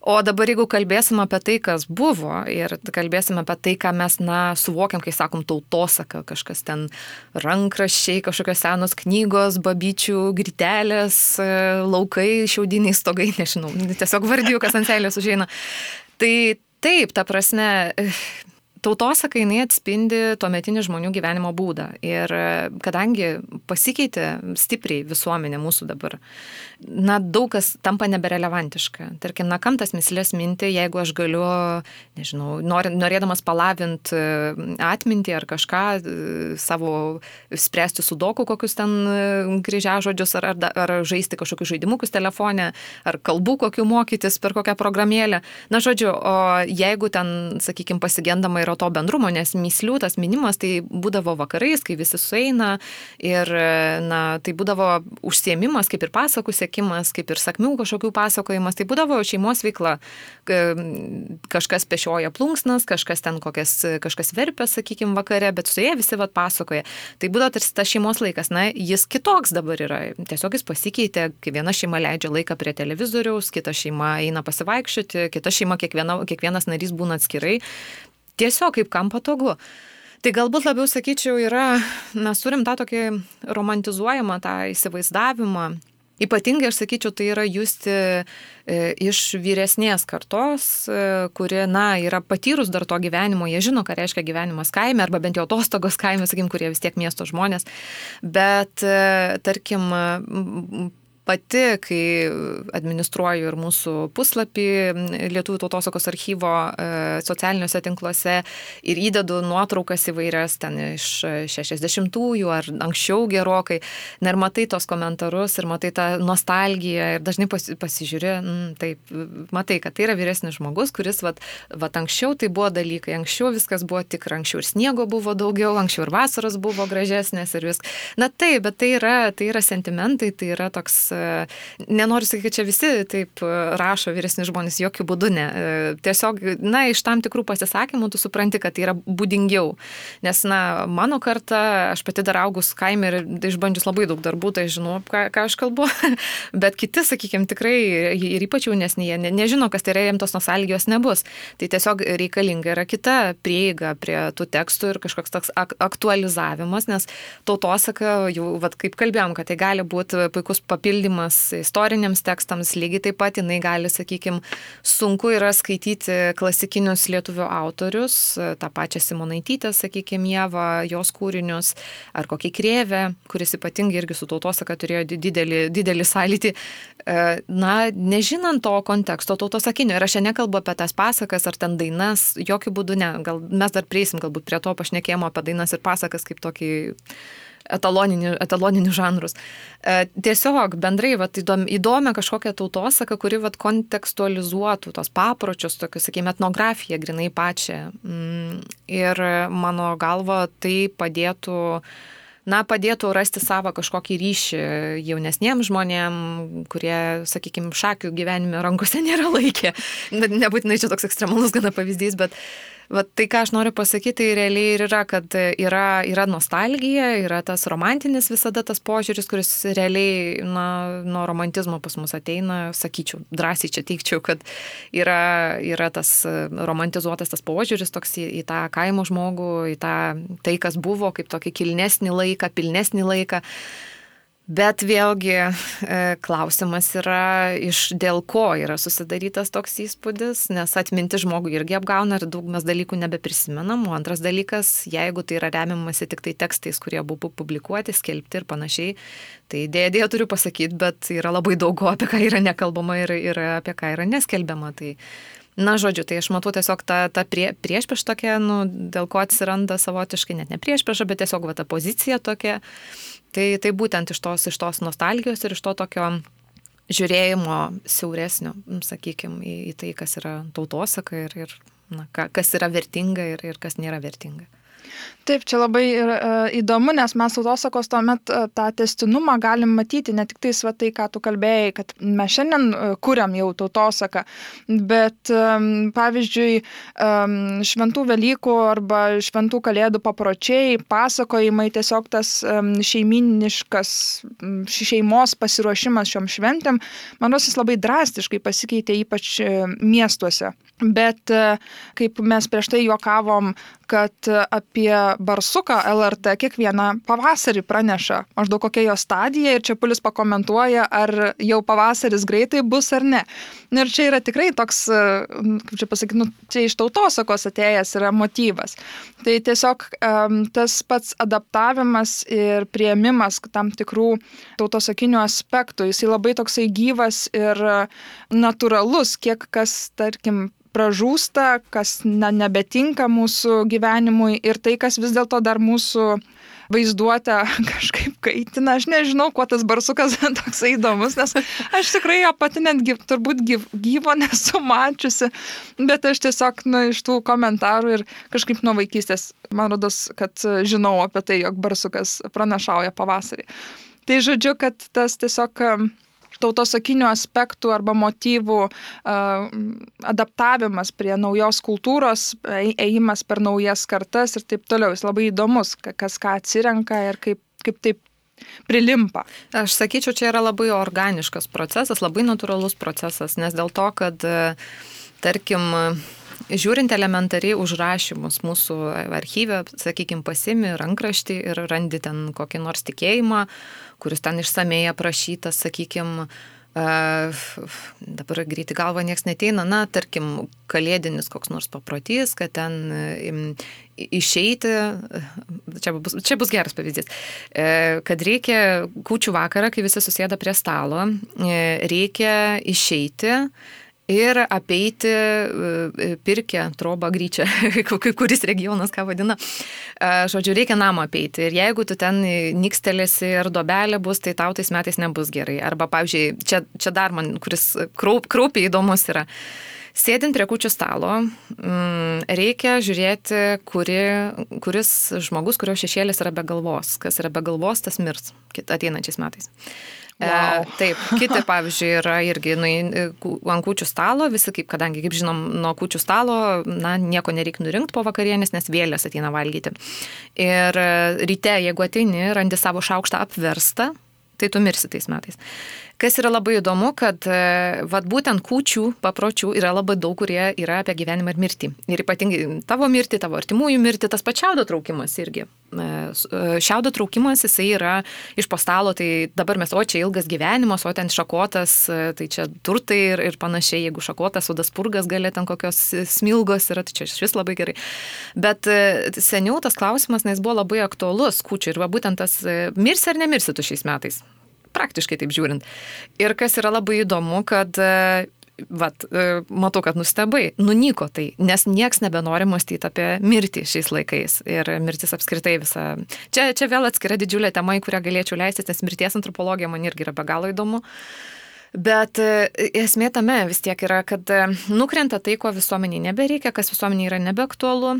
o dabar jeigu kalbėsim apie tai, kas buvo ir kalbėsim apie tai, ką mes, na, suvokiam, kai sakom tautosaka, kažkas ten rankraščiai, panašiai kažkokios senos knygos, babyčių, gritelės, e, laukai, šiaudiniai stogai, nežinau, tiesiog vardiju, kas ant seilės užeina. Tai taip, ta prasme, tautosaka jinai atspindi tuometinį žmonių gyvenimo būdą. Ir e, kadangi pasikeitė stipriai visuomenė mūsų dabar, na, daug kas tampa neberelevantiška. Tarkim, na, kam tas mislės minti, jeigu aš galiu, nežinau, nor, norėdamas palavint e, atmintį ar kažką, e, savo spręsti su doku kokius ten kryžiažodžius ar, ar, ar žaisti kažkokius žaidimukus telefone, ar kalbų kokiu mokytis per kokią programėlę. Na, žodžiu, o jeigu ten, sakykime, pasigendama yra to bendrumo, nes myslių tas minimas tai būdavo vakarais, kai visi sueina ir na, tai būdavo užsiemimas, kaip ir pasakų sėkimas, kaip ir sakmių kažkokių pasakojimas, tai būdavo šeimos veikla. Kažkas pešioja plunksnas, kažkas ten kokias, kažkas verpia, sakykime, vakare, bet su jie visi vad pasakoja. Tai būdavo tarsi tas šeimos laikas, na, jis kitoks dabar yra. Tiesiog jis pasikeitė, kai viena šeima leidžia laiką prie televizoriaus, kita šeima eina pasivaikščioti, kita šeima kiekviena, kiekvienas narys būna atskirai tiesiog kaip kam patogu. Tai galbūt labiau sakyčiau yra, mes turim tą tokį romantizuojamą tą įsivaizdavimą Ypatingai, aš sakyčiau, tai yra justi e, iš vyresnės kartos, e, kuri, na, yra patyrus dar to gyvenimo, jie žino, ką reiškia gyvenimas kaime, arba bent jau atostogos kaime, sakykim, kurie vis tiek miesto žmonės. Bet, e, tarkim, pati, kai administruoju ir mūsų puslapį Lietuvų tautosakos archyvo e, socialiniuose tinkluose ir įdedu nuotraukas įvairias ten iš 60-ųjų ar anksčiau gerokai, ir matai tos komentarus ir matai tą nostalgiją ir dažnai pasi, pasižiūri, mm, taip, matai, kad tai yra vyresnis žmogus, kuris, vat, vat anksčiau tai buvo dalykai, anksčiau viskas buvo tikra, anksčiau ir sniego buvo daugiau, anksčiau ir vasaros buvo gražesnės ir viskas. Na taip, bet tai yra, tai yra sentimentai, tai yra toks nenoriu sakyti, kad čia visi taip e, rašo vyresni žmonės, jokių būdų ne. E, tiesiog, na, iš tam tikrų pasisakymų tu supranti, kad tai yra būdingiau. Nes, na, mano karta, aš pati dar augus kaime ir išbandžius labai daug darbų, tai žinau, ką, ką aš kalbu. Bet kiti, sakykime, tikrai ir ypač jaunesni, jie ne, nežino, kas tai yra, jiems tos nosalgijos nebus. Tai tiesiog reikalinga yra kita prieiga prie tų tekstų ir kažkoks toks aktualizavimas, nes tautosaka, jau, vad kaip kalbėjom, kad tai gali būti puikus papildymas papildymas istoriniams tekstams, lygiai taip pat jinai gali, sakykime, sunku yra skaityti klasikinius lietuvių autorius, tą pačią Simonaitytę, sakykime, Jėvą, jos kūrinius, ar kokį Krėvę, kuris ypatingai irgi su tautosaka turėjo didelį, didelį sąlytį, e, na, nežinant to konteksto tautosakinio. Ir aš čia nekalbu apie tas pasakas ar ten dainas, jokių būdų ne. Gal mes dar prieisim galbūt prie to pašnekėjimo apie dainas ir pasakas kaip tokį etaloninių, etaloninių žanrus. E, tiesiog bendrai vat, įdomi, įdomią kažkokią tautosaką, kuri vat, kontekstualizuotų tos papročius, tokius, sakykime, etnografiją grinai pačią. Mm, ir mano galva tai padėtų na, padėtų rasti savo kažkokį ryšį jaunesniems žmonėms, kurie, sakykime, šakių gyvenime rankose nėra laikę. Nebūtinai čia toks ekstremalus gana pavyzdys, bet Vat tai, ką aš noriu pasakyti, tai realiai ir yra, kad yra, yra nostalgija, yra tas romantinis visada tas požiūris, kuris realiai na, nuo romantizmo pas mus ateina, sakyčiau, drąsiai čia teikčiau, kad yra, yra tas romantizuotas tas požiūris toks į, į tą kaimo žmogų, į tą, tai, kas buvo, kaip tokį kilnesnį laiką, pilnesnį laiką. Bet vėlgi e, klausimas yra, iš dėl ko yra susidarytas toks įspūdis, nes atminti žmogų irgi apgauna ir daug mes dalykų nebeprisimenam. O antras dalykas, jeigu tai yra remiamasi tik tai tekstais, kurie buvo publikuoti, skelbti ir panašiai, tai dėja, dėja turiu pasakyti, bet yra labai daug, apie ką yra nekalbama ir, ir apie ką yra neskelbiama. Tai, Na, žodžiu, tai aš matau tiesiog tą, tą prie, priešprieš tokia, nu, dėl ko atsiranda savotiškai, net ne priešprieš, bet tiesiog va, ta pozicija tokia. Tai, tai būtent iš tos, iš tos nostalgijos ir iš to tokio žiūrėjimo siauresnio, sakykime, į, į tai, kas yra tautosaka ir, ir na, kas yra vertinga ir, ir kas nėra vertinga. Taip, čia labai yra, e, įdomu, nes mes tautosakos tuomet e, tą testinumą galim matyti, ne tik tai, ką tu kalbėjai, kad mes šiandien e, kuriam jau tautosaką, bet pavyzdžiui, šventų Velykų arba šventų Kalėdų papročiai, pasakojimai, tiesiog tas šeiminiškas šeimos pasiruošimas šiom šventėm, manau, jis labai drastiškai pasikeitė, ypač miestuose. Bet kaip mes prieš tai juokavom, kad apie barsuką LRT kiekvieną pavasarį praneša maždaug kokia jo stadija ir Čiapulis pakomentuoja, ar jau pavasaris greitai bus ar ne. Ir čia yra tikrai toks, kaip čia pasakyti, nu, čia iš tautosakos atėjęs yra motyvas. Tai tiesiog um, tas pats adaptavimas ir prieimimas tam tikrų tautosakinių aspektų, jisai labai toksai gyvas ir natūralus, kiek kas, tarkim, pražūsta, kas na, nebetinka mūsų gyvenimui ir tai, kas vis dėlto dar mūsų vaizduotę kažkaip kaitina. Aš nežinau, kuo tas barsukas toksai įdomus, nes aš tikrai jo pati netgi turbūt gyv, gyvo nesu mačiusi, bet aš tiesiog nu, iš tų komentarų ir kažkaip nuo vaikystės, man rodos, kad žinau apie tai, jog barsukas pranašauja pavasarį. Tai žodžiu, kad tas tiesiog tautosakinių aspektų arba motyvų adaptavimas prie naujos kultūros, ėjimas per naujas kartas ir taip toliau. Jis labai įdomus, kas ką atsirenka ir kaip, kaip taip prilimpa. Aš sakyčiau, čia yra labai organiškas procesas, labai natūralus procesas, nes dėl to, kad, tarkim, žiūrint elementariai užrašymus mūsų archyve, sakykime, pasimi rankraštį ir randi ten kokį nors tikėjimą, kuris ten išsamei aprašytas, sakykime, dabar greitai galva nieks neteina, na, tarkim, kalėdinis koks nors paprotys, kad ten išeiti, čia bus, čia bus geras pavyzdys, e, kad reikia kūčių vakarą, kai visi susėda prie stalo, e, reikia išeiti ir apeiti e, pirkę, trobą, gryčią, kuris regionas ką vadina. E, žodžiu, reikia namą apeiti ir jeigu tu ten nikstelėsi ir dobelė bus, tai tau tais metais nebus gerai. Arba, pavyzdžiui, čia, čia dar man, kuris kraup, kraupiai įdomus yra. Sėdint prie kučių stalo, mm, reikia žiūrėti, kuri, kuris žmogus, kurio šešėlis yra be galvos. Kas yra be galvos, tas mirs ateinančiais metais. Wow. E, taip, kiti, pavyzdžiui, yra irgi nu, ant kūčių stalo, visi, kaip, kadangi, kaip žinom, nuo kūčių stalo, na, nieko nereikia nurinkti po vakarienės, nes vėlės ateina valgyti. Ir e, ryte, jeigu ateini, randi savo šaukštą apverstą, tai tu mirsi tais metais. Kas yra labai įdomu, kad e, vat, būtent kūčių papročių yra labai daug, kurie yra apie gyvenimą ir mirtį. Ir ypatingai tavo mirtį, tavo artimųjų mirtį, tas pats šiaudo traukimas irgi. E, e, šiaudo traukimas jisai yra iš postalo, tai dabar mes, o čia ilgas gyvenimas, o ten šakotas, tai čia turtai ir, ir panašiai, jeigu šakotas, odas purgas gali ten kokios smilgos yra, tai čia iš vis labai gerai. Bet seniau tas klausimas, nes buvo labai aktuolus kūčių ir va būtent tas mirsi ar nemirsi tu šiais metais praktiškai taip žiūrint. Ir kas yra labai įdomu, kad e, Vat, e, matau, kad nustebai, nunyko tai, nes nieks nebenori mąstyti apie mirtį šiais laikais ir mirtis apskritai visą. Čia, čia vėl atskira didžiulė tema, į kurią galėčiau leistis, nes mirties antropologija man irgi yra be galo įdomu. Bet e, esmė tame vis tiek yra, kad nukrenta tai, ko visuomeniai nebereikia, kas visuomeniai yra nebeaktualu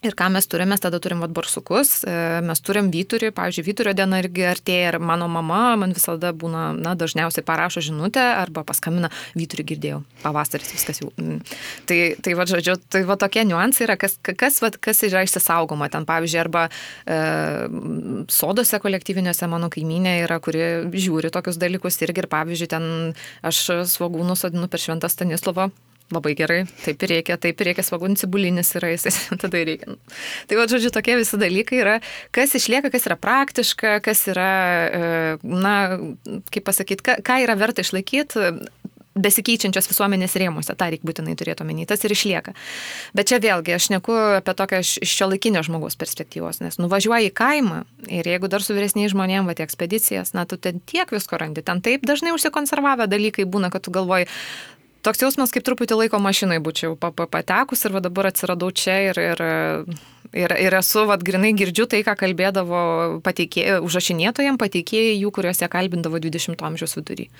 Ir ką mes turime, mes tada turim vat barsukus, e, mes turim vyturį, pavyzdžiui, vyturio diena irgi artėja ir mano mama man visada būna, na, dažniausiai parašo žinutę arba paskambina, vyturį girdėjau, pavasaris viskas jau. Mm. Tai, tai va, žodžiu, tai va tokie niuansai yra, kas, kas, va, kas yra išsisaugoma ten, pavyzdžiui, arba e, sodose kolektyviniuose mano kaiminė yra, kuri žiūri tokius dalykus irgi ir, pavyzdžiui, ten aš svagūnus sodinu per šventą Stanislavą Labai gerai, taip reikia, taip reikia, svagūnų cibulinis yra, jis tada reikia. Tai va, žodžiu, tokie visi dalykai yra, kas išlieka, kas yra praktiška, kas yra, e, na, kaip pasakyti, ką, ką yra verta išlaikyti besikeičiančios visuomenės rėmuose, tą reikia būtinai turėti omeny, tas ir išlieka. Bet čia vėlgi aš neku apie tokią šio laikinio žmogaus perspektyvos, nes nuvažiuoji į kaimą ir jeigu dar su vyresniais žmonėmis, va, tie ekspedicijas, na, tu ten tiek visko randi, ten taip dažnai užsikonservavę dalykai būna, kad tu galvoji, toks jausmas, kaip truputį laiko mašinai būčiau patekus ir va dabar atsiradau čia ir, ir, ir, ir esu, vad grinai girdžiu tai, ką kalbėdavo pateikė, užrašinėtojams, pateikėjai jų, kuriuos jie kalbindavo 20-ojo amžiaus vidury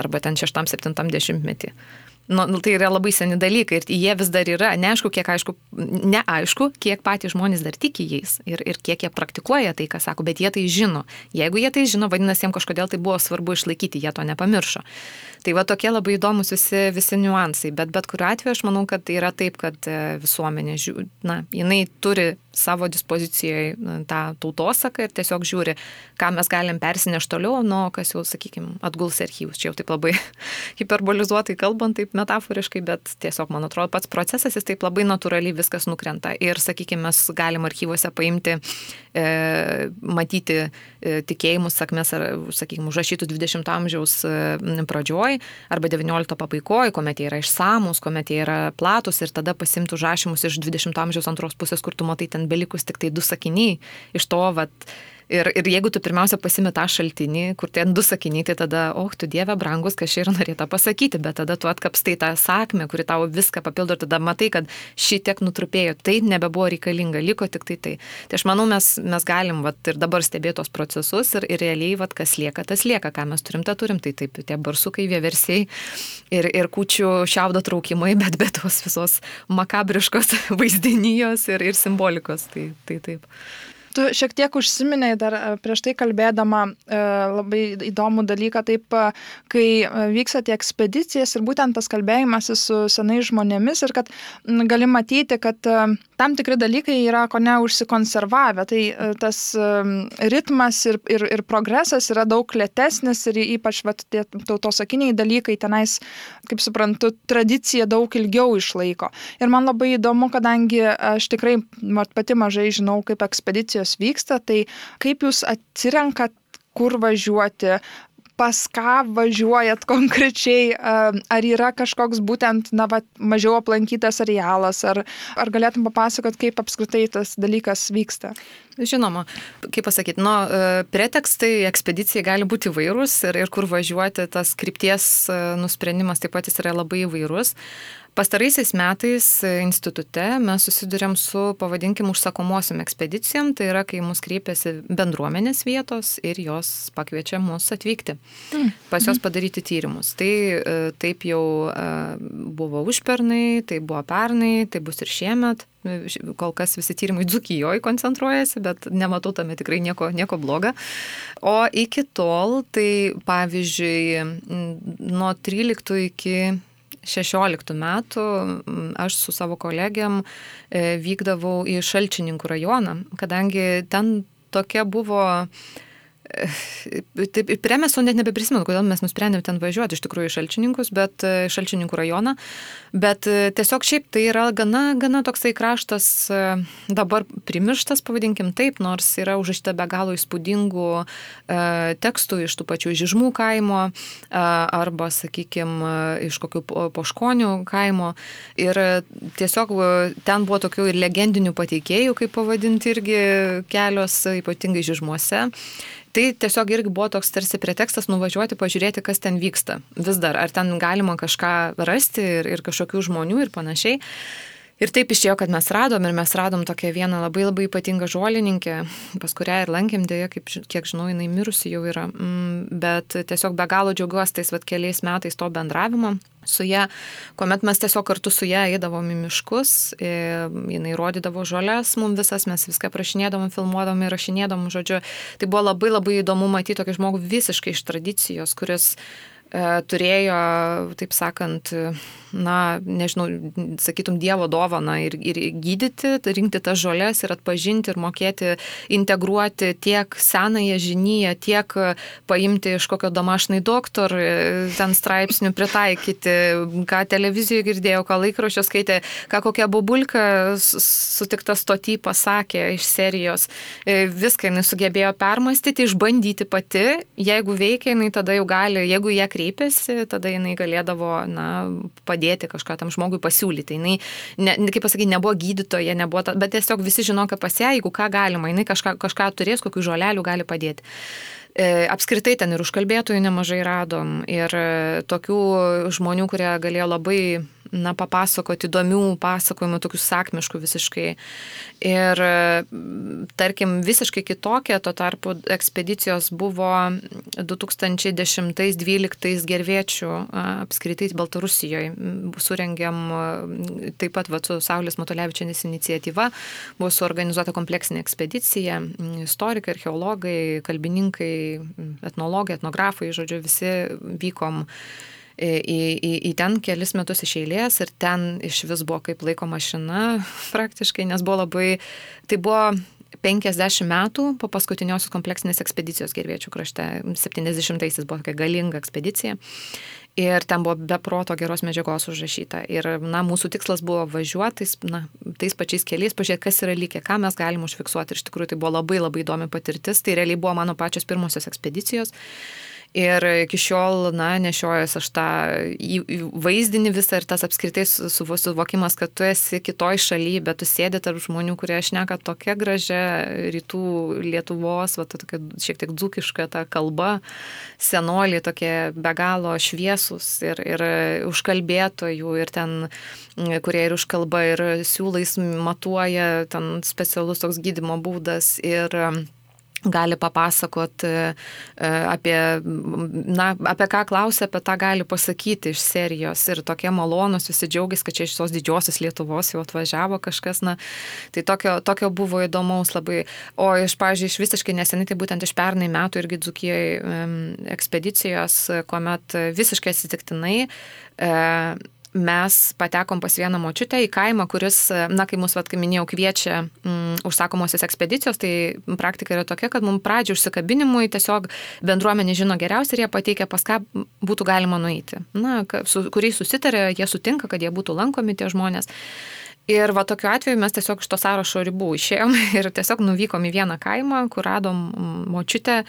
arba ten 6-70 metį. Nu, nu, tai yra labai seni dalykai ir jie vis dar yra, neaišku, kiek aišku, neaišku, kiek patys žmonės dar tiki jais ir, ir kiek jie praktikuoja tai, ką sako, bet jie tai žino. Jeigu jie tai žino, vadinasi, jiems kažkodėl tai buvo svarbu išlaikyti, jie to nepamiršo. Tai va tokie labai įdomus visi, visi niuansai, bet bet kuriuo atveju aš manau, kad tai yra taip, kad e, visuomenė, na, jinai turi savo dispozicijoje tą tautosaką ir tiesiog žiūri, ką mes galim persinešti toliau, nuo kas jau, sakykime, atguls archyvus. Čia jau taip labai hiperbolizuotai kalbant, taip metaforiškai, bet tiesiog, man atrodo, pats procesas jis taip labai natūraliai viskas nukrenta. Ir, sakykime, mes galim archyvuose paimti, e, matyti e, tikėjimus, sakmes, ar, sakykime, užrašytus 20-ojo amžiaus e, pradžioj arba 19-ojo pabaigoje, kuomet jie yra išsamus, kuomet jie yra platus ir tada pasimti užrašymus iš 20-ojo amžiaus antros pusės, kur tu matai ten belikus tik tai du sakiniai iš to, vat, Ir, ir jeigu tu pirmiausia pasimi tą šaltinį, kur ten du sakiniai, tai tada, oh, tu dieve brangus, čia yra norėta pasakyti, bet tada tu atkapstai tą sakmę, kuri tau viską papildo ir tada matai, kad šitiek nutrupėjo, tai nebebuvo reikalinga, liko tik tai tai. Tai aš manau, mes, mes galim vat, ir dabar stebėti tos procesus ir, ir realiai, vat, kas lieka, tas lieka, ką mes turim, tą turim, tai taip, tie barsukai, vieversiai ir, ir kučių šiaudo traukimai, bet be tos visos makabriškos vaizdinijos ir, ir simbolikos. Tai, tai taip. Tu šiek tiek užsiminėjai dar prieš tai kalbėdama labai įdomų dalyką, taip, kai vyksta tie ekspedicijas ir būtent tas kalbėjimasis su senais žmonėmis ir kad gali matyti, kad tam tikri dalykai yra ko ne užsikonservavę, tai tas ritmas ir, ir, ir progresas yra daug lėtesnis ir ypač vat, tie tautosakiniai dalykai tenais, kaip suprantu, tradicija daug ilgiau išlaiko. Ir man labai įdomu, kadangi aš tikrai mat, pati mažai žinau, kaip ekspedicijos vyksta, tai kaip jūs atsirenkat kur važiuoti, pas ką važiuojat konkrečiai, ar yra kažkoks būtent, na, va, mažiau aplankytas arealas, ar, ar galėtum papasakot, kaip apskritai tas dalykas vyksta? Žinoma, kaip pasakyti, nu, pretekstai ekspedicijai gali būti įvairūs ir, ir kur važiuoti, tas krypties e, nusprendimas taip pat jis yra labai įvairus. Pastaraisiais metais institute mes susidurėm su, pavadinkim, užsakomosiam ekspedicijom, tai yra, kai mus kreipiasi bendruomenės vietos ir jos pakviečia mus atvykti, mm. pas jos mhm. padaryti tyrimus. Tai e, taip jau e, buvo užpernai, tai buvo pernai, tai bus ir šiemet. Kol kas visi tyrimai Dzukijoje koncentruojasi, bet nematau tame tikrai nieko, nieko bloga. O iki tol, tai pavyzdžiui, nuo 13 iki 16 metų aš su savo kolegiam e, vykdavau į Šalčininkų rajoną, kadangi ten tokia buvo Taip, Premeso net nebeprisimenu, kodėl mes nusprendėm ten važiuoti iš tikrųjų į Šalčininkus, bet e, Šalčininkų rajoną. Bet e, tiesiog šiaip tai yra gana, gana toksai kraštas e, dabar primirštas, pavadinkim taip, nors yra užrašyta be galo įspūdingų e, tekstų iš tų pačių Žižmų kaimo e, arba, sakykime, iš kokių poškonių kaimo. Ir tiesiog ten buvo tokių ir legendinių pateikėjų, kaip pavadinti irgi kelios, ypatingai Žižmuose. Tai tiesiog irgi buvo toks tarsi pretekstas nuvažiuoti, pažiūrėti, kas ten vyksta. Vis dar, ar ten galima kažką rasti ir, ir kažkokių žmonių ir panašiai. Ir taip išėjo, kad mes radom ir mes radom tokią vieną labai labai ypatingą žolininkę, pas kurią ir lankėm dėja, kaip, kiek žinau, jinai mirusi jau yra, mm, bet tiesiog be galo džiaugiuosi tais vat, keliais metais to bendravimo su ją, kuomet mes tiesiog kartu su ją eidavom į miškus, jinai rodydavo žolės mums visas, mes viską prašinėdavom, filmuodavom ir rašinėdavom, žodžiu, tai buvo labai labai įdomu matyti tokį žmogų visiškai iš tradicijos, kuris e, turėjo, taip sakant, na, nežinau, sakytum, Dievo dovaną ir, ir gydyti, rinkti tas žolės ir atpažinti ir mokėti integruoti tiek senąją žinyją, tiek paimti iš kokio domašnai doktor, ten straipsnių pritaikyti, ką televizijoje girdėjau, ką laikraščio skaitė, ką kokia bobulka sutikta stotį pasakė iš serijos. E, viską jinai sugebėjo permastyti, išbandyti pati, jeigu veikia, jinai tada jau gali, jeigu jie kreipiasi, tada jinai galėdavo, na, padėti padėti kažką tam žmogui pasiūlyti. Jis, ne, kaip pasakyti, nebuvo gydytoja, nebuvo, ta, bet tiesiog visi žino, kad pas ją, jeigu ką galima, jinai kažką, kažką turės, kokių žolelių gali padėti. E, apskritai ten ir užkalbėtojų nemažai radom ir e, tokių žmonių, kurie galėjo labai na, papasakoti įdomių pasakojimų, tokių sakmiškų visiškai. Ir, tarkim, visiškai kitokia, tuo tarpu ekspedicijos buvo 2010-2012 gerviečių apskritai Baltarusijoje. Surengėm taip pat va, su Saulės Matolevičianis iniciatyva, buvo suorganizuota kompleksinė ekspedicija, istorikai, archeologai, kalbininkai, etnologai, etnografai, žodžiu, visi vykom į, į, į ten kelis metus iš eilės ir ten iš vis buvo kaip laiko mašina praktiškai, nes buvo labai, tai buvo 50 metų po paskutiniosios kompleksinės ekspedicijos Gerviečių krašte, 70-aisiais buvo tokia galinga ekspedicija. Ir ten buvo be proto geros medžiagos užrašyta. Ir, na, mūsų tikslas buvo važiuoti na, tais pačiais keliais, pažiūrėti, kas yra likę, ką mes galim užfiksuoti. Ir iš tikrųjų tai buvo labai labai įdomi patirtis. Tai realiai buvo mano pačios pirmosios ekspedicijos. Ir iki šiol, na, nešiojęs aš tą vaizdinį visą ir tas apskritai suvokimas, kad tu esi kitoj šalyje, bet tu sėdi tarp žmonių, kurie šneka tokia gražia rytų Lietuvos, va, tokia šiek tiek dzukiška ta kalba, senoliai tokie be galo šviesus ir, ir užkalbėtojų ir ten, kurie ir užkalba ir siūlais matuoja, ten specialus toks gydimo būdas ir gali papasakot e, e, apie, na, apie ką klausia, apie tą gali pasakyti iš serijos. Ir tokie malonus, visi džiaugiasi, kad čia iš tos didžiosios Lietuvos jau atvažiavo kažkas, na, tai tokio, tokio buvo įdomaus labai. O iš, pažiūrėjau, iš visiškai neseniai, tai būtent iš pernai metų irgi dzukijai ekspedicijos, kuomet visiškai atsitiktinai e, mes patekom pas vieną močiutę į kaimą, kuris, na, kai mus, vad, kaip minėjau, kviečia mm, užsakomosios ekspedicijos, tai praktika yra tokia, kad mums pradžio užsikabinimui tiesiog bendruomenė žino geriausiai ir jie pateikia, pas ką būtų galima nueiti. Na, su kuriais susitarė, jie sutinka, kad jie būtų lankomi tie žmonės. Ir va tokiu atveju mes tiesiog iš to sąrašo ribų išėjom ir tiesiog nuvykom į vieną kaimą, kur radom močiutę,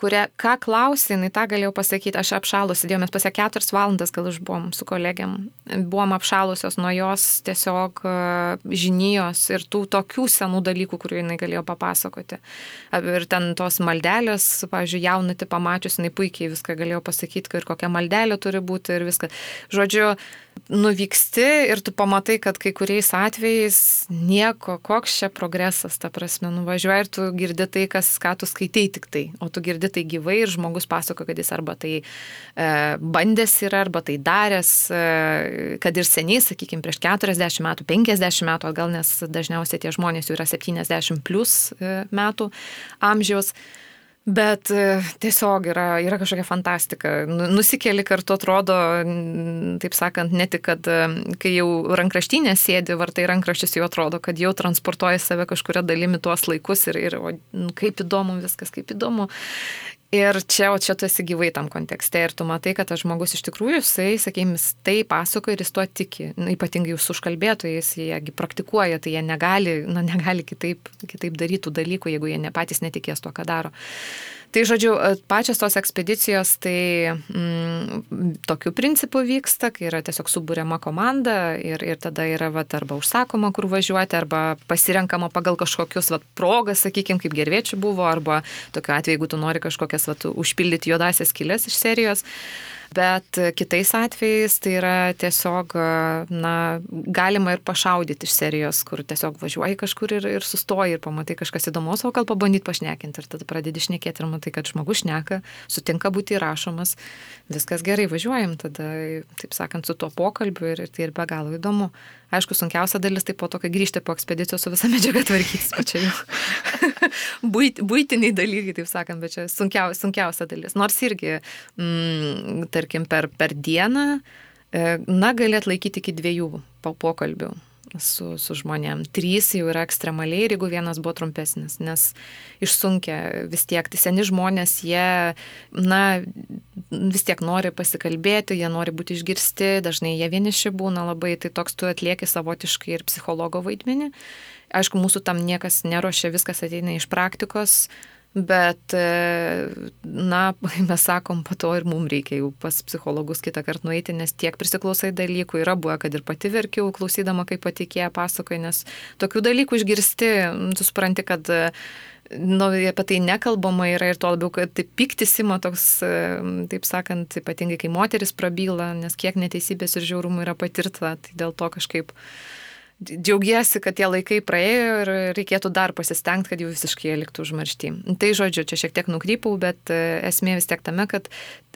kuria, ką klausė, jinai tą galėjau pasakyti, aš apšalus, sėdėjome mes pasę keturias valandas, gal išbuvom su kolegiam, buvom apšalusios nuo jos tiesiog e, žinijos ir tų tokių senų dalykų, kurių jinai galėjo papasakoti. Ir ten tos maldelės, pavyzdžiui, jaunatį pamačius, jinai puikiai viską galėjo pasakyti, ir kokia maldelė turi būti ir viską. Žodžiu, nuvyksti ir tu pamatai, kad kai kuriais atvejais nieko, koks čia progresas, ta prasme, nuvažiuoji ir tu girdi tai, kas, ką tu skaitai tik tai, o tu girdi tai gyvai ir žmogus pasako, kad jis arba tai e, bandęs yra, arba tai daręs, e, kad ir seniai, sakykime, prieš 40 metų, 50 metų, gal nes dažniausiai tie žmonės jau yra 70 plus e, metų amžiaus. Bet e, tiesiog yra, yra kažkokia fantastika. Nu, nusikeli kartu atrodo, taip sakant, ne tik, kad e, kai jau rankraštinė sėdi, vartai rankraščius jau atrodo, kad jau transportuoja save kažkuria dalimi tuos laikus ir, ir o, kaip įdomu viskas, kaip įdomu. Ir čia, o čia tu esi gyvai tam kontekste ir tu matai, kad tas žmogus iš tikrųjų, jisai, sakykime, tai pasakoja ir jis tuo tiki. Na, ypatingai jūsų užkalbėtojais, jiegi praktikuoja, tai jie negali, na, negali kitaip, kitaip daryti dalykų, jeigu jie ne patys netikės to, ką daro. Tai žodžiu, e, pačios tos ekspedicijos tai mm, tokiu principu vyksta, kai yra tiesiog subūriama komanda ir, ir tada yra vat, arba užsakoma, kur važiuoti, arba pasirenkama pagal kažkokius vat, progas, sakykime, kaip gerviečių buvo, arba tokiu atveju, jeigu tu nori kažkokias vat, užpildyti juodasias kilės iš serijos. Bet kitais atvejais tai yra tiesiog, na, galima ir pašaudyti iš serijos, kur tiesiog važiuoji kažkur ir, ir sustoji ir pamatai kažkas įdomus, o gal pabandyti pašnekinti ir tada pradedi šnekėti ir matai, kad žmogus šneka, sutinka būti įrašomas, viskas gerai, važiuojam tada, taip sakant, su tuo pokalbiu ir tai ir be galo įdomu. Aišku, sunkiausia dalis tai po to, kai grįžti po ekspedicijos su visa medžiaga tvarkytis, o čia jau Būt, būtiniai dalykai, taip sakant, bet čia sunkiausia, sunkiausia dalis. Nors irgi, mm, tarkim, per, per dieną, e, na, galėt laikyti iki dviejų pokalbių su, su žmonėm. Trys jau yra ekstremaliai ir jeigu vienas buvo trumpesnis, nes išsunkia vis tiek, tai seni žmonės, jie, na, vis tiek nori pasikalbėti, jie nori būti išgirsti, dažnai jie vieniši būna labai, tai toks tu atlieki savotiškai ir psichologo vaidmenį. Aišku, mūsų tam niekas neruošia, viskas ateina iš praktikos, Bet, e, na, mes sakom, po to ir mums reikia jau pas psichologus kitą kartą nueiti, nes tiek prisiklausai dalykų yra buvę, kad ir pati verkiau, klausydama, kaip patikėja pasakoja, nes tokių dalykų išgirsti, tu supranti, kad nu, apie tai nekalbama yra ir to labiau, kad taip piktis ima toks, e, taip sakant, ypatingai kai moteris prabyla, nes kiek neteisybės ir žiaurumų yra patirta, tai dėl to kažkaip džiaugiesi, kad tie laikai praėjo ir reikėtų dar pasistengti, kad jų visiškai liktų užmaršti. Tai žodžiu, čia šiek tiek nukrypau, bet e, esmė vis tiek tame, kad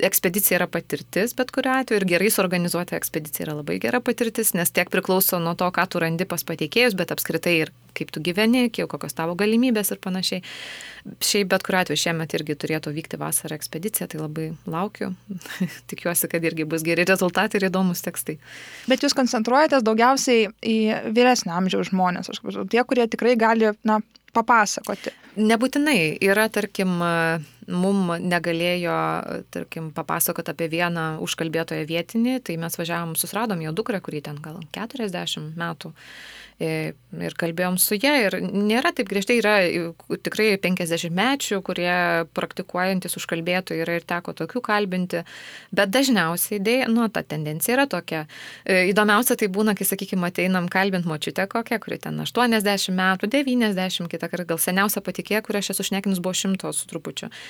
ekspedicija yra patirtis, bet kuriuo atveju ir gerai suorganizuota ekspedicija yra labai gera patirtis, nes tiek priklauso nuo to, ką tu randi pas pateikėjus, bet apskritai ir kaip tu gyveni, kiek kokios tavo galimybės ir panašiai. Šiaip bet kuriuo atveju šiemet irgi turėtų vykti vasarą ekspedicija, tai labai laukiu. Tikiuosi, kad irgi bus geri rezultatai ir įdomus tekstai. Bet jūs koncentruojatės daugiausiai į vyresnio amžiaus žmonės, aš kalbu, tie, kurie tikrai gali, na, papasakoti. Nebūtinai. Yra, tarkim, mum negalėjo, tarkim, papasakoti apie vieną užkalbėtoją vietinį, tai mes važiavom, susradom jo dukrą, kurį ten gal 40 metų ir kalbėjom su ją ir nėra taip griežtai, yra tikrai 50 mečių, kurie praktikuojantis užkalbėtojai yra ir teko tokių kalbinti, bet dažniausiai dėja, nu, ta tendencija yra tokia. E, įdomiausia tai būna, kai, sakykime, ateinam kalbint močiutę kokią, kuri ten 80 metų, 90, kitą kartą gal seniausia patikė, kurią aš esu šnekinus buvo šimtos su trupučiu.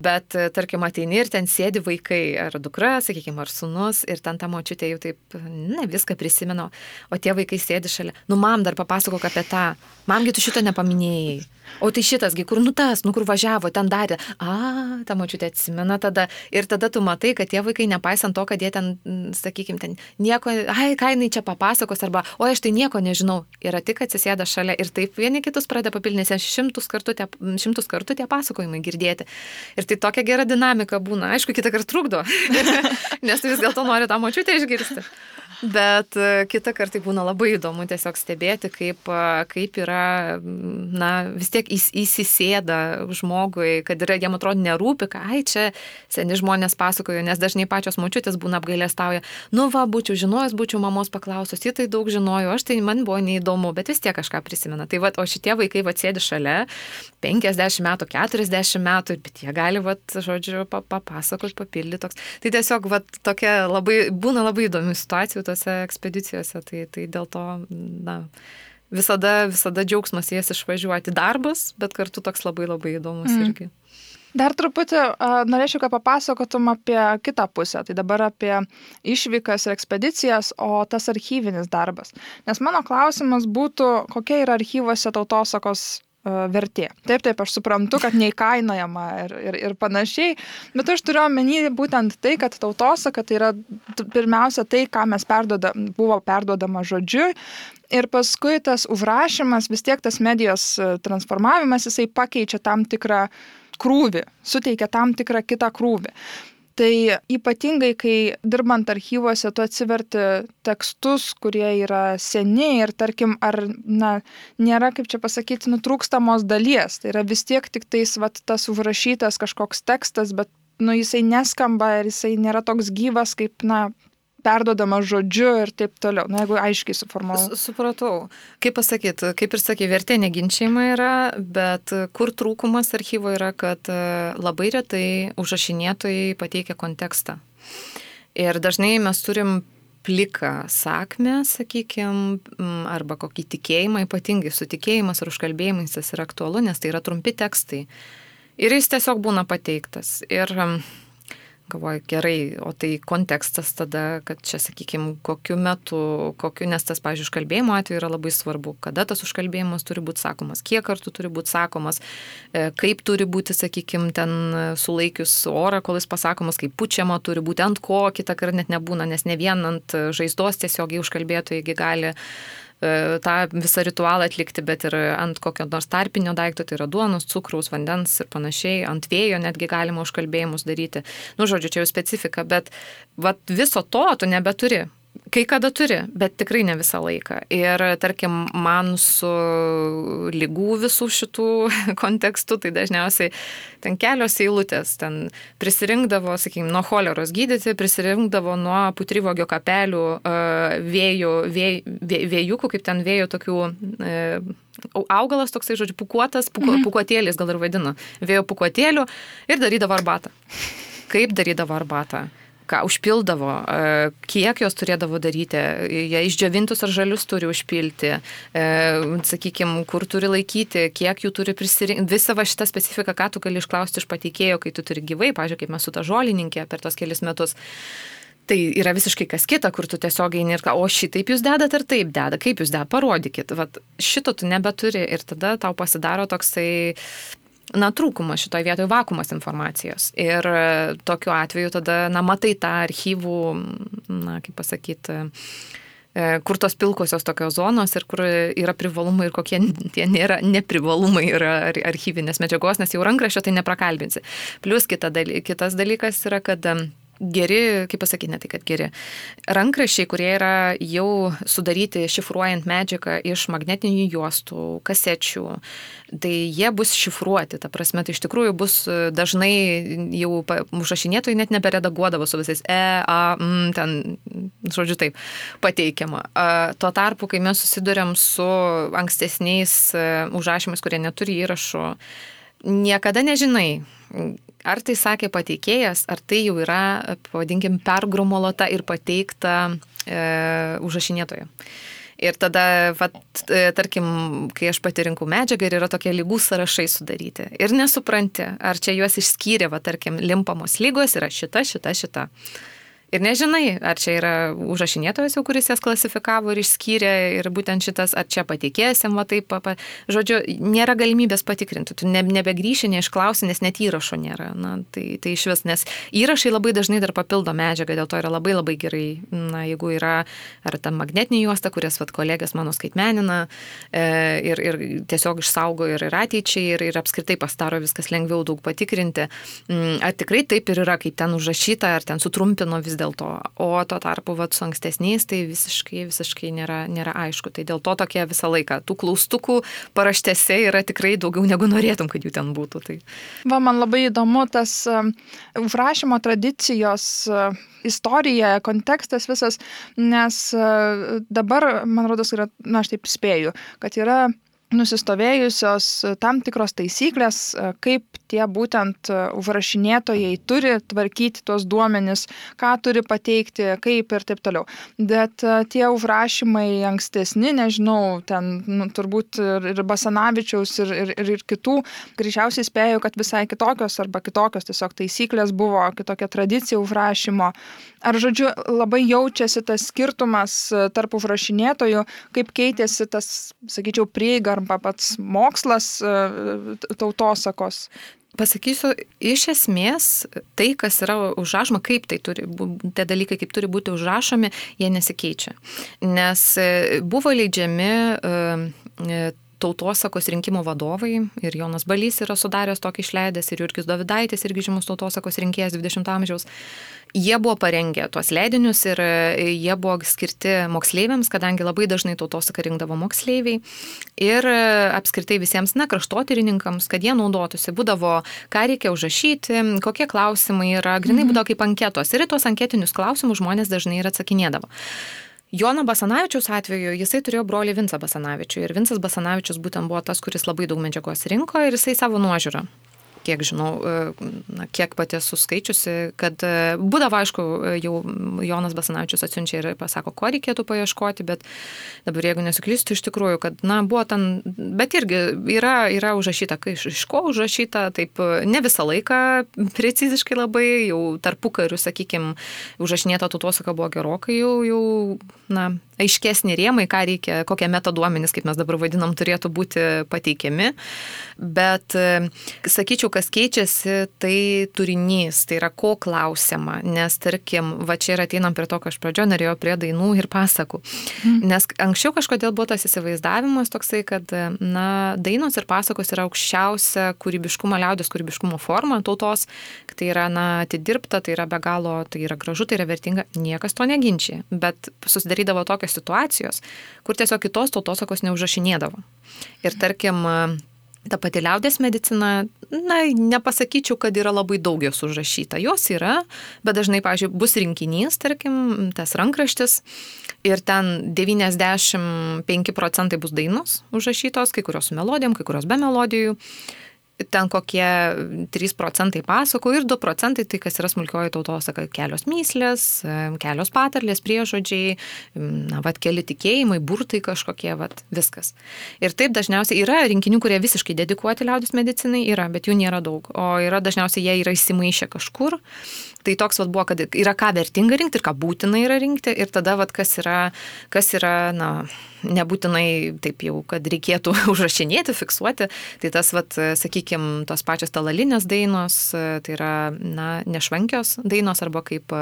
Bet, e, tarkim, ateini ir ten sėdi vaikai, ar dukra, sakykime, ar sunus, ir ten ta močiutė jau taip, ne, viską prisimenu, o tie vaikai sėdi šalia. Nu, mam dar papasakok apie tą, mamgi tu šito nepaminėjai. O tai šitasgi, kur nu tas, nu kur važiavo, ten darė. A, ta močiutė atsimena tada. Ir tada tu matai, kad tie vaikai, nepaisant to, kad jie ten, sakykime, ten nieko, ai, ką jinai čia papasakos, arba, o aš tai nieko nežinau, yra tik atsisėda šalia ir taip vieni kitus pradeda papildinti, šimtus kartų, tie, šimtus kartų tie pasakojimai girdėti. Ir tai tokia gera dinamika būna. Aišku, kitą kartą trukdo, nes vis dėlto nori tą močiutę išgirsti. Bet e, kitą kartą tai būna labai įdomu tiesiog stebėti, kaip, e, kaip yra, na, vis tiek įs, įsisėda žmogui, kad yra, jam atrodo, nerūpi, ką, ai, čia seni žmonės pasakojo, nes dažnai pačios mučiutės būna apgailestauja, nu va, būčiau žinojęs, būčiau mamos paklausus, ji tai daug žinojo, aš tai man buvo neįdomu, bet vis tiek kažką prisimena. Tai va, o šitie vaikai va sėdi šalia, 50 metų, 40 metų, bet jie gali, va, žodžiu, papasakot, papildyti toks. Tai tiesiog, va, tokia labai, būna labai įdomių situacijų tose ekspedicijose, tai, tai dėl to, na, visada, visada džiaugsmas jas išvažiuoti darbas, bet kartu toks labai labai įdomus mm. irgi. Dar truputį uh, norėčiau, kad papasakotum apie kitą pusę, tai dabar apie išvykas ir ekspedicijas, o tas archyvinis darbas. Nes mano klausimas būtų, kokia yra archyvose tautosakos vertė. Taip, taip, aš suprantu, kad neįkainojama ir, ir, ir panašiai, bet aš turiu omeny būtent tai, kad tautosaka tai yra pirmiausia tai, ką mes perduoda, buvo perduodama žodžiu. Ir paskui tas užrašymas, vis tiek tas medijos transformavimas, jisai pakeičia tam tikrą krūvį, suteikia tam tikrą kitą krūvį. Tai ypatingai, kai dirbant archyvuose, tu atsiverti tekstus, kurie yra seni ir tarkim, ar na, nėra, kaip čia pasakyti, nutrūkstamos dalies. Tai yra vis tiek tik tais vat, tas užrašytas kažkoks tekstas, bet nu, jisai neskamba ir jisai nėra toks gyvas, kaip, na, perduodama žodžiu ir taip toliau. Na, jeigu aiškiai suformuoju. Supratau. Kaip pasakyti, kaip ir sakė, vertė neginčiama yra, bet kur trūkumas archyvo yra, kad e, labai retai užrašinėtojai pateikia kontekstą. Ir dažnai mes turim pliką sakmę, sakykime, arba kokį tikėjimą, ypatingai su tikėjimas ar užkalbėjimais tas yra aktualu, nes tai yra trumpi tekstai. Ir jis tiesiog būna pateiktas. Ir galvoju, gerai, o tai kontekstas tada, kad čia, sakykime, kokiu metu, kokiu, nes tas, pažiūrėjau, užkalbėjimo atveju yra labai svarbu, kada tas užkalbėjimas turi būti sakomas, kiek kartų turi būti sakomas, e, kaip turi būti, sakykime, ten sulaikius orą, kol jis pasakomas, kaip pučiama turi būti, ant ko kitą kartą net nebūna, nes ne vien ant žaizdos tiesiogiai užkalbėtojai gali E, tą visą ritualą atlikti, bet ir ant kokio nors tarpinio daikto, tai yra duonos, cukraus, vandens ir panašiai, ant vėjo netgi galima užkalbėjimus daryti. Nu, žodžiu, čia jau specifika, bet vat, viso to tu nebeturi. Kai kada turi, bet tikrai ne visą laiką. Ir tarkim, man su lygų visų šitų kontekstų, tai dažniausiai ten kelios eilutės, ten prisirinkdavo, sakykime, nuo choleros gydyti, prisirinkdavo nuo putrivogio kapelių vėjų, vėj, vėj, vėjukų, kaip ten vėjo tokių e, augalas toksai, žodžiu, pukuotas, puku, mhm. pukuotėlis gal ir vadino, vėjo pukuotėlių ir darydavo arbatą. Kaip darydavo arbatą? Ką užpildavo, e, kiek jos turėdavo daryti, jie išdžiovintus ar žalius turi užpilti, e, sakykime, kur turi laikyti, kiek jų turi prisirinkti. Visą va šitą specifiką, ką tu gali išklausti iš pateikėjo, kai tu turi gyvai, pažiūrėk, kaip mes su ta žolininkė per tos kelius metus. Tai yra visiškai kas kita, kur tu tiesiog eini ir o šitaip jūs dedat ar taip deda, kaip jūs dedat, parodykit. Vat, šito tu nebeturi ir tada tau pasidaro toksai na, trūkumas šitoje vietoje vakumas informacijos. Ir e, tokiu atveju tada, na, matai tą archyvų, na, kaip pasakyti, e, kur tos pilkosios tokios zonos ir kur yra privalumai ir kokie tie nėra neprivalumai yra archyvinės medžiagos, nes jau rankraščio tai neprakalbinsi. Plus kita daly, kitas dalykas yra, kad geri, kaip pasakyti, ne tai kad geri, rankrašiai, kurie yra jau sudaryti šifruojant medžiagą iš magnetinių juostų, kasečių, tai jie bus šifruoti, ta prasme, tai iš tikrųjų bus dažnai jau užrašinėtojai net neberedaguodavo su visais E, A, M, ten, žodžiu taip, pateikiama. Tuo tarpu, kai mes susidurėm su ankstesniais e, užrašymais, kurie neturi įrašų, niekada nežinai, ar tai sakė pateikėjas, ar tai jau yra, pavadinkim, pergromolota ir pateikta e, užrašinėtojo. Ir tada, vat, e, tarkim, kai aš patirinkau medžiagą ir yra tokie lygų sąrašai sudaryti. Ir nesupranti, ar čia juos išskyrė, va, tarkim, limpamos lygos yra šita, šita, šita. Ir nežinai, ar čia yra užrašinėtojas jau, kuris jas klasifikavo ir išskyrė ir būtent šitas, ar čia patikėsim, va taip, pa, žodžiu, nėra galimybės patikrinti, tu ne, nebegrįši, neišklausi, nes net įrašo nėra. Na, tai, tai iš vis, nes įrašai labai dažnai dar papildo medžiagą, dėl to yra labai labai gerai, na, jeigu yra ar ta magnetinė juosta, kurias vat, kolegės mano skaitmenina e, ir, ir tiesiog išsaugo ir, ir ateičiai, ir, ir apskritai pastaro viskas lengviau daug patikrinti. Mm, ar tikrai taip ir yra, kaip ten užrašyta, ar ten sutrumpino vis dėlto. O tuo tarpu vat, su ankstesniais tai visiškai, visiškai nėra, nėra aišku. Tai dėl to tokie visą laiką. Tų klaustukų paraštėse yra tikrai daugiau negu norėtum, kad jų ten būtų. Tai. Va, man labai įdomu tas um, užrašymo tradicijos uh, istorija, kontekstas visas, nes uh, dabar, man rodos, yra, na, aš taip spėju, kad yra nusistovėjusios tam tikros taisyklės, kaip tie būtent užrašinėtojai turi tvarkyti tuos duomenis, ką turi pateikti, kaip ir taip toliau. Bet tie užrašymai ankstesni, nežinau, ten nu, turbūt ir, ir Basanavičiaus, ir, ir, ir, ir kitų, greičiausiai spėjau, kad visai kitokios arba kitokios tiesiog taisyklės buvo, kitokia tradicija užrašymo. Ar, žodžiu, labai jaučiasi tas skirtumas tarp užrašinėtojų, kaip keitėsi tas, sakyčiau, prieiga arba pats mokslas tautosakos? Pasakysiu, iš esmės tai, kas yra užrašoma, kaip tai turi, tie dalykai, kaip turi būti užrašomi, jie nesikeičia. Nes e, buvo leidžiami e, tautosakos rinkimų vadovai ir Jonas Balys yra sudaręs tokį išleidęs ir Jurgis Davidaitis irgi žymus tautosakos rinkėjas 20 amžiaus. Jie buvo parengę tuos leidinius ir e, jie buvo skirti moksleiviams, kadangi labai dažnai tautosaką rinkdavo moksleiviai ir e, apskritai visiems, na, kraštotyrininkams, kad jie naudotųsi. Būdavo, ką reikia užrašyti, kokie klausimai yra, grinai mhm. būdavo kaip anketos ir į tuos anketinius klausimus žmonės dažnai ir atsakinėdavo. Jono Basanavičiaus atveju jisai turėjo brolį Vincą Basanavičių ir Vincas Basanavičius būtent buvo tas, kuris labai daug medžiagos rinko ir jisai savo nuožiūrą kiek žinau, e, na, kiek pati esu skaičiusi, kad e, būdavo, aišku, e, jau Jonas Basanavičius atsiunčia ir pasako, ko reikėtų paieškoti, bet dabar jeigu nesuklystu, iš tikrųjų, kad, na, buvo ten, bet irgi yra, yra užrašyta, kai iš, iš ko užrašyta, taip ne visą laiką preciziškai labai, jau tarpu karių, sakykime, užrašinėta tautosaka buvo gerokai jau, jau, na, aiškesnį rėmai, ką reikia, kokie metaduomenys, kaip mes dabar vadinam, turėtų būti pateikiami. Bet, sakyčiau, kas keičiasi, tai turinys, tai yra ko klausiama. Nes, tarkim, va čia ir ateinam prie to, ką aš pradžio norėjau prie dainų ir pasakų. Mhm. Nes anksčiau kažkodėl buvo tas įsivaizdavimas toksai, kad, na, dainos ir pasakos yra aukščiausia kūrybiškumo, liaudės kūrybiškumo forma tautos, kad tai yra, na, atidirbta, tai yra be galo, tai yra gražu, tai yra vertinga, niekas to neginčia. Bet susidarydavo tokios situacijos, kur tiesiog kitos tautosakos neužrašinėdavo. Ir tarkim, ta pati liaudės medicina, na, nepasakyčiau, kad yra labai daug jos užrašyta. Jos yra, bet dažnai, pavyzdžiui, bus rinkinys, tarkim, tas rankraštis ir ten 95 procentai bus dainos užrašytos, kai kurios su melodijom, kai kurios be melodijų ten kokie 3 procentai pasako ir 2 procentai tai, kas yra smulkioji tautosaka, kelios myslės, kelios patarlės, priežodžiai, na, vad, keli tikėjimai, burtai kažkokie, vad, viskas. Ir taip dažniausiai yra rinkinių, kurie visiškai dedikuoti liaudės medicinai, yra, bet jų nėra daug. O yra dažniausiai jie yra įsimaišę kažkur. Tai toks vat, buvo, kad yra ką vertinga rinkti ir ką būtina yra rinkti. Ir tada, vat, kas yra, kas yra, na, nebūtinai taip jau, kad reikėtų užrašinėti, fiksuoti. Tai tas, vat, sakykime, tos pačios talalinės dainos, tai yra, na, nešvankios dainos, arba kaip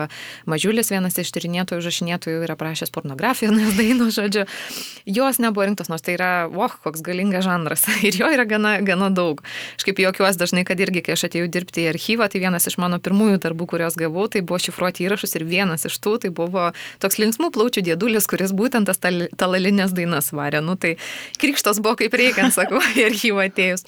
Mažiulis, vienas iš tyrinėtojų, užrašinėtojų, yra prašęs pornografijos dainos, žodžiu, jos nebuvo rinktos, nors tai yra, oh, koks galingas žanras. Ir jo yra gana, gana daug. Aš kaip juokiuosi dažnai, kad irgi, kai aš atėjau dirbti į archyvą, tai vienas iš mano pirmųjų darbų, kuriuos gavau, tai buvo šifruoti įrašus ir vienas iš tų, tai buvo toks linksmų plaučių dėdulis, kuris būtent tas talalinės dainas varė. Nu, tai krikštas buvo kaip reikiant, sakau, į archyvą atėjus.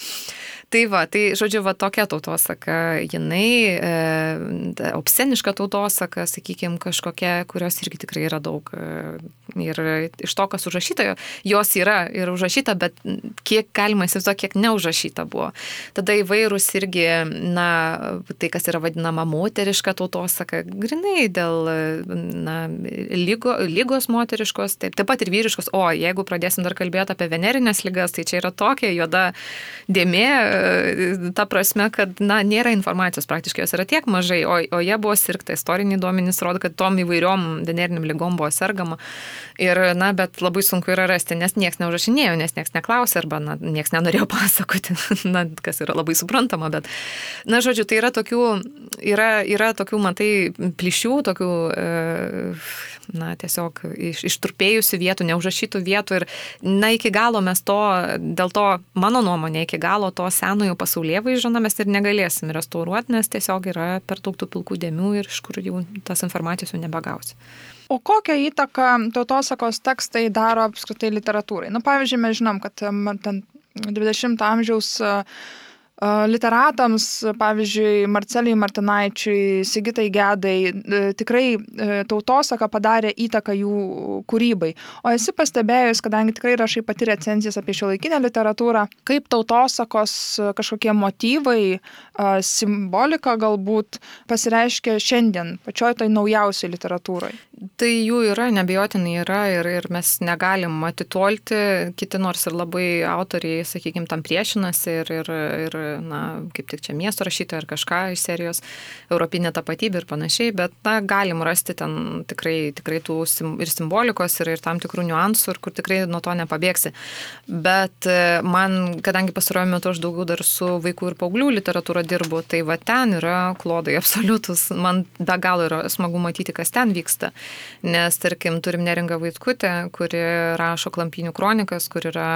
Tai va, tai žodžiu, va tokia tautosaka, jinai, e, obsceniška tautosaka, sakykime, kažkokia, kurios irgi tikrai yra daug. E, ir iš to, kas užrašyta, jos yra ir užrašyta, bet kiek galima įsivaizduoti, kiek neužrašyta buvo. Tada įvairūs irgi, na, tai kas yra vadinama moteriška tautosaka, grinai dėl, na, lygo, lygos moteriškos, taip, taip pat ir vyriškos. O, jeigu pradėsim dar kalbėti apie venerinės lygas, tai čia yra tokia juoda dėmė ta prasme, kad, na, nėra informacijos praktiškai, jos yra tiek mažai, o, o jie buvo sirgta, istoriniai duomenys rodo, kad tom įvairiom veneriniam lygom buvo sergama. Ir, na, bet labai sunku yra rasti, nes niekas neužrašinėjo, nes niekas neklausė arba, na, niekas nenorėjo pasakoti, na, kas yra labai suprantama, bet, na, žodžiu, tai yra tokių, yra, yra tokių, matai, plyšių, tokių, e, na, tiesiog iš, ištrupėjusių vietų, neužrašytų vietų ir, na, iki galo mes to, dėl to, mano nuomonė, iki galo to senojo pasaulyje vaizdžio mes ir negalėsim restauruoti, nes tiesiog yra per daug tų pilkų dėmių ir iš kur jau tas informacijos jau nebegausi. O kokią įtaką tautosakos tekstai daro apskritai literatūrai? Na, nu, pavyzdžiui, mes žinom, kad ten 20 amžiaus uh, Literatams, pavyzdžiui, Marcelijai Martinaičiui, Sigitai Gedai, e, tikrai e, tautosaka padarė įtaką jų kūrybai. O esi pastebėjus, kadangi tikrai rašai pati recenzijas apie šio laikinę literatūrą, kaip tautosakos kažkokie motyvai, simbolika galbūt pasireiškia šiandien, pačioj tai naujausiai literatūrai. Tai jų yra, nebejotinai yra ir, ir mes negalim atitolti, kiti nors ir labai autoriai, sakykime, tam priešinasi ir, ir, ir na, kaip tik čia miesto rašytojai ar kažką iš serijos, europinė tapatybė ir panašiai, bet, na, galim rasti ten tikrai, tikrai tų sim, ir simbolikos, ir, ir tam tikrų niuansų, ir kur tikrai nuo to nepabėgsi. Bet e, man, kadangi pastaruoju metu aš daugiau dar su vaikų ir paauglių literatūra dirbu, tai va ten yra klodai absoliutus, man be galo yra smagu matyti, kas ten vyksta. Nes, tarkim, turim neringą Vaitkutę, kuri rašo klampinių kronikas, kur yra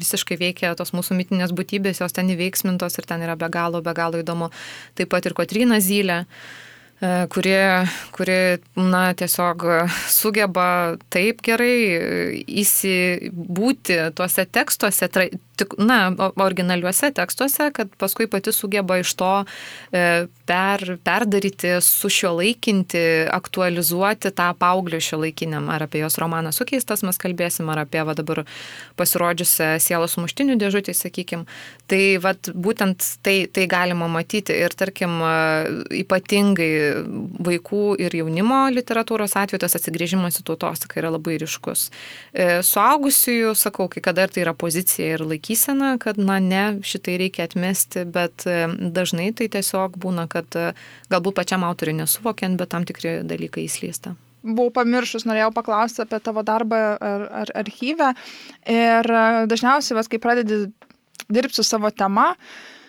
visiškai veikia tos mūsų mitinės būtybės, jos ten įveiksmintos ir ten yra be galo, be galo įdomu. Taip pat ir Kotrina Zylė e, kuri, kuri, na, tiesiog sugeba taip gerai įsibūti tuose tekstuose, tik, na, originaliuose tekstuose, kad paskui pati sugeba iš to e, per, perdaryti, sušiuolaikinti, aktualizuoti tą paauglį šiuolaikiniam. Ar apie jos romaną sukeistas mes kalbėsim, ar apie va, dabar pasirodžiusią sielos muštinių dėžutį, sakykim. Tai va, būtent tai, tai galima matyti ir, tarkim, ypatingai vaikų ir jaunimo literatūros atveju tas atsigrėžimas į tautosaką yra labai ryškus. E, suaugusiųjų, sakau, kai kada ir tai yra pozicija ir laikysena laikysena, kad, na, ne, šitai reikia atmesti, bet e, dažnai tai tiesiog būna, kad e, galbūt pačiam autoriui nesuvokiant, bet tam tikri dalykai įslysta buvau pamiršus, norėjau paklausti apie tavo darbą ar, ar archyvę. Ir e, dažniausiai, vas, kai pradedi dirbti su savo tema, uh,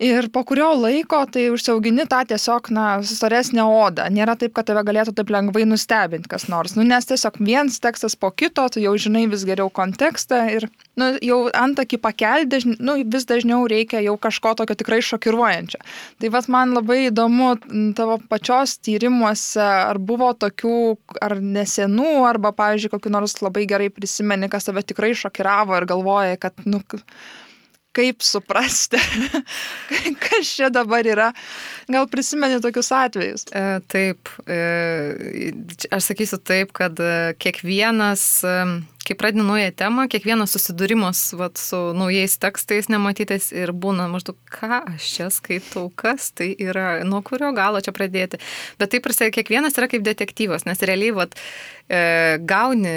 Ir po kurio laiko tai užsiaugini tą tiesiog, na, storesnę odą. Nėra taip, kad tave galėtų taip lengvai nustebinti kas nors. Nu, nes tiesiog viens tekstas po kito, tu jau žinai vis geriau kontekstą ir, nu, jau antakį pakelti, dažn... nu, vis dažniau reikia jau kažko tokio tikrai šokiruojančio. Tai vas man labai įdomu tavo pačios tyrimuose, ar buvo tokių, ar nesenų, arba, pavyzdžiui, kokiu nors labai gerai prisimeni, kas tave tikrai šokiravo ir galvoja, kad, nu, kaip suprasti, kas čia dabar yra. Gal prisimeni tokius atvejus? E, taip, e, aš sakysiu taip, kad e, kiekvienas e, kai pradedi naują temą, kiekvienas susidūrimas vat, su naujais tekstais nematytais ir būna maždaug, ką aš čia skaitau, kas tai yra, nuo kurio galo čia pradėti. Bet taip prasideda, kiekvienas yra kaip detektyvas, nes realiai vat, e, gauni,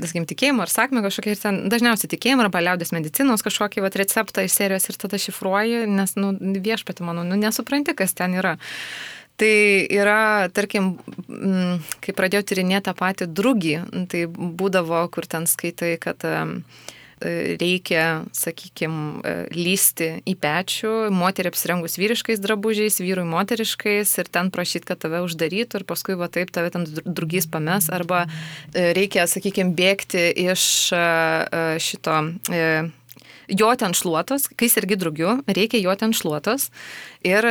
sakykim, tikėjimą ar sakmę kažkokią ir ten dažniausiai tikėjimą arba liaudės medicinos kažkokį vat, receptą iš serijos ir tada šifruoji, nes nu, viešpati, manau, nu, nesupranti, kas ten yra. Tai yra, tarkim, kai pradėjau tyrinėti tą patį drugį, tai būdavo, kur ten skaitai, kad e, reikia, sakykime, lysti į pečių, moterį apsirengus vyriškais drabužiais, vyrui moteriškais ir ten prašyti, kad tave uždarytų ir paskui va taip tave ten drugys pames, arba e, reikia, sakykime, bėgti iš e, šito joti ant šluotos, kai sergi drugiu, reikia joti ant šluotos. Ir,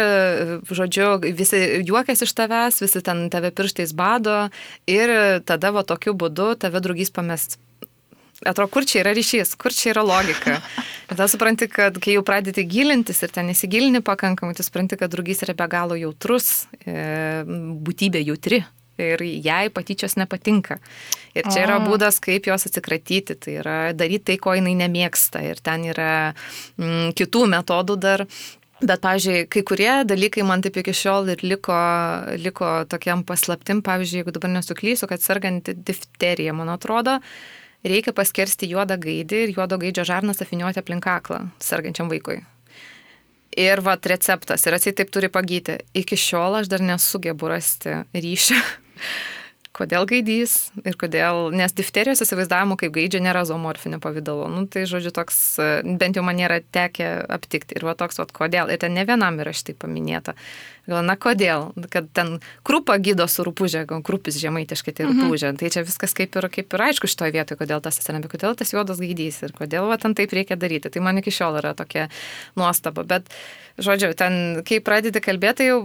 žodžiu, visi juokiasi iš tavęs, visi ten tave pirštais bado ir tada va tokiu būdu tave drugys pamest. Atrodo, kur čia yra ryšys, kur čia yra logika. Ir tada supranti, kad kai jau pradėti gilintis ir ten nesigilini pakankamai, tu supranti, kad drugys yra be galo jautrus, e, būtybė jautri ir jai patyčios nepatinka. Ir čia yra būdas, kaip jos atsikratyti, tai yra daryti tai, ko jinai nemėgsta. Ir ten yra mm, kitų metodų dar. Bet, pavyzdžiui, kai kurie dalykai man taip iki šiol ir liko, liko tokiam paslaptim, pavyzdžiui, jeigu dabar nesuklysiu, kad sergant difteriją, man atrodo, reikia paskersti juodą gaidį ir juodo gaidžio žarnas apiniuoti aplink kaklą sergančiam vaikui. Ir vat receptas, ir atsiai taip turi pagyti. Iki šiol aš dar nesugebu rasti ryšio kodėl gaidys ir kodėl, nes difterijos įsivaizdavimo kaip gaidžia nėra zoomorfinio pavydalo. Nu, tai žodžiu toks, bent jau man nėra tekę aptikti. Ir va toks, va kodėl. Ir ten ne vienam yra šitai paminėta. Gal, na kodėl, kad ten krūpa gydo su rūpužė, krūpis žemaitiškai tai rūpužė. Mhm. Tai čia viskas kaip ir, kaip ir aišku šitoje vietoje, kodėl tas atsiranda, kodėl tas juodas gaidys ir kodėl va, ten taip reikia daryti. Tai man iki šiol yra tokia nuostaba. Bet, žodžiu, ten, kai pradedi kalbėti, tai jau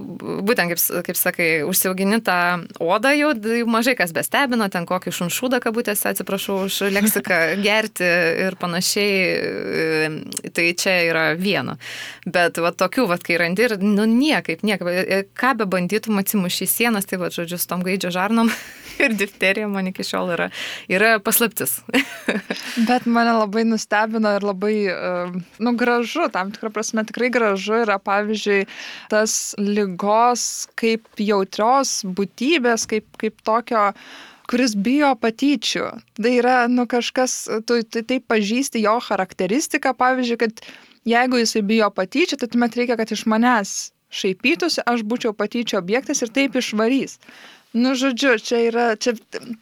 būtent, kaip, kaip sakai, užsiaugini tą odą, jau, jau mažai kas bestebino, ten kokį šunšūdą kabutėse, atsiprašau už leksiką, gerti ir panašiai. Tai čia yra viena. Bet va tokių, va, kai randi ir, nu, niekaip, niekaip ką be bandytum atsimušti į sienas, tai va, žodžiu, su tom gaidžio žarnom ir difterija man iki šiol yra, yra paslaptis. Bet mane labai nustebino ir labai, nu, gražu, tam tikrą prasme tikrai gražu yra, pavyzdžiui, tas lygos kaip jautrios būtybės, kaip, kaip tokio kuris bijo patyčių. Tai yra, nu, kažkas, tu tai taip pažįsti jo charakteristiką, pavyzdžiui, kad jeigu jisai bijo patyčių, tai tuomet reikia, kad iš manęs šaipytųsi, aš būčiau patyčio objektas ir taip išvarys. Nu, žodžiu, čia yra, čia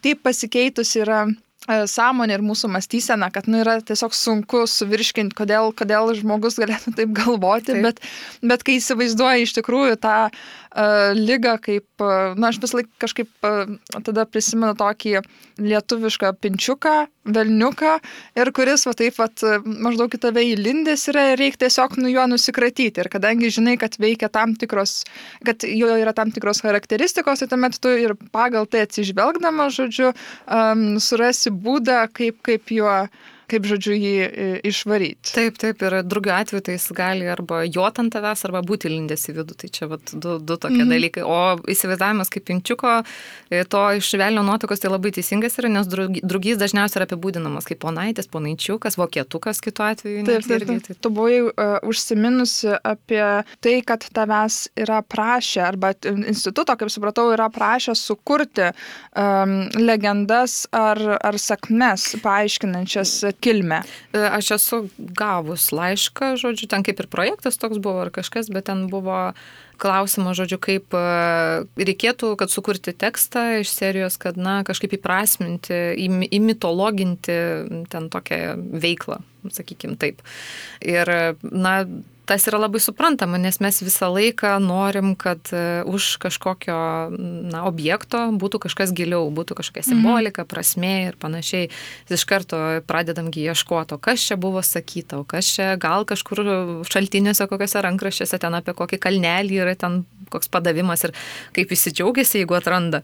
taip pasikeitusi yra e, sąmonė ir mūsų mąstysena, kad nu, yra tiesiog sunku suvirškinti, kodėl, kodėl žmogus galėtų taip galvoti, taip. Bet, bet kai įsivaizduoja iš tikrųjų tą uh, lygą kaip, uh, na, aš vis laik kažkaip uh, tada prisimenu tokį lietuvišką pinčiuką, velniuką ir kuris va taip pat maždaug į tave įlindęs yra ir reikia tiesiog nu juo nusikratyti. Ir kadangi žinai, kad veikia tam tikros, kad jo yra tam tikros charakteristikos, tai tuomet tu ir pagal tai atsižvelgdama, žodžiu, um, surasi būdą, kaip, kaip juo kaip žodžiu jį e, išvaryti. Taip, taip, ir drugio atveju tai jis gali arba jot ant tavęs, arba būti lindęs į vidų. Tai čia vat, du, du tokie mm -hmm. dalykai. O įsivaizdavimas kaip pinčiuko, e, to iš velnio nuotakos tai labai teisingas yra, nes drugys dažniausiai yra apibūdinamas kaip ponaitis, ponaičiukas, vokietukas kitu atveju. Taip, taip, taip. taip. Tu buvai uh, užsiminusi apie tai, kad tavęs yra prašę, arba instituto, kaip supratau, yra prašę sukurti um, legendas ar, ar sakmes paaiškinančias kilmę? E, aš esu gavus laišką, žodžiu, ten kaip ir projektas toks buvo ar kažkas, bet ten buvo klausimas, žodžiu, kaip e, reikėtų, kad sukurti tekstą iš serijos, kad, na, kažkaip įprasminti, įmitologinti ten tokią veiklą, sakykime taip. Ir, na, tas yra labai suprantama, nes mes visą laiką norim, kad e, už kažkokio na, objekto būtų kažkas giliau, būtų kažkokia mhm. simbolika, prasme ir panašiai. Iš karto pradedamgi ieškoti, kas čia buvo sakyta, o kas čia gal kažkur šaltinėse, kokiuose rankraščiuose ten apie kokį kalnelį yra ten koks padavimas ir kaip visi džiaugiasi, jeigu atranda.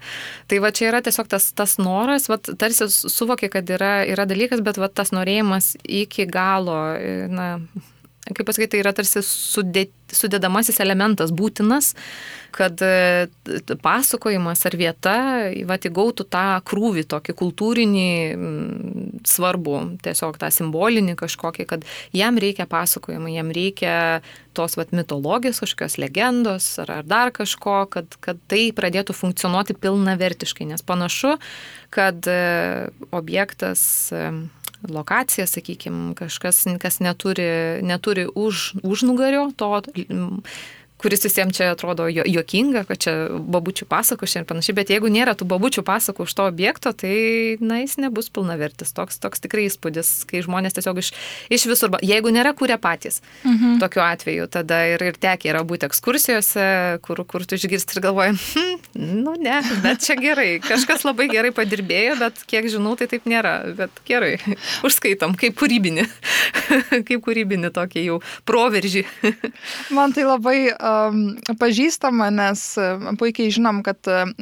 Tai va čia yra tiesiog tas, tas noras, va, tarsi suvokia, kad yra, yra dalykas, bet va, tas norėjimas iki galo, e, na, kaip pasakyti, tai yra tarsi sudėti sudėdamasis elementas būtinas, kad e, pasakojimas ar vieta įgautų tą krūvį, tokį kultūrinį svarbų, tiesiog tą simbolinį kažkokį, kad jam reikia pasakojimą, jam reikia tos vat, mitologijos, kažkokios legendos ar, ar dar kažko, kad, kad tai pradėtų funkcionuoti pilna vertiškai, nes panašu, kad e, objektas e, lokacija, sakykime, kažkas, kas neturi, neturi už, užnugario to kuris visiems čia atrodo juokinga, kad čia babučių pasakos ir panašiai, bet jeigu nėra tų babučių pasakų už to objekto, tai, na, jis nebus pilnavertis. Toks, toks tikrai įspūdis, kai žmonės tiesiog iš, iš visur, jeigu nėra kūrė patys, mhm. tokiu atveju, tada ir, ir tekia yra būti ekskursijose, kur, kur tu išgirsti ir galvoji, hm, nu ne, bet čia gerai, kažkas labai gerai padirbėjo, bet kiek žinau, tai taip nėra, bet gerai, užskaitom, kaip kūrybinį, kaip kūrybinį tokį jau proveržį. Man tai labai um, pažįstama, nes puikiai žinom, kad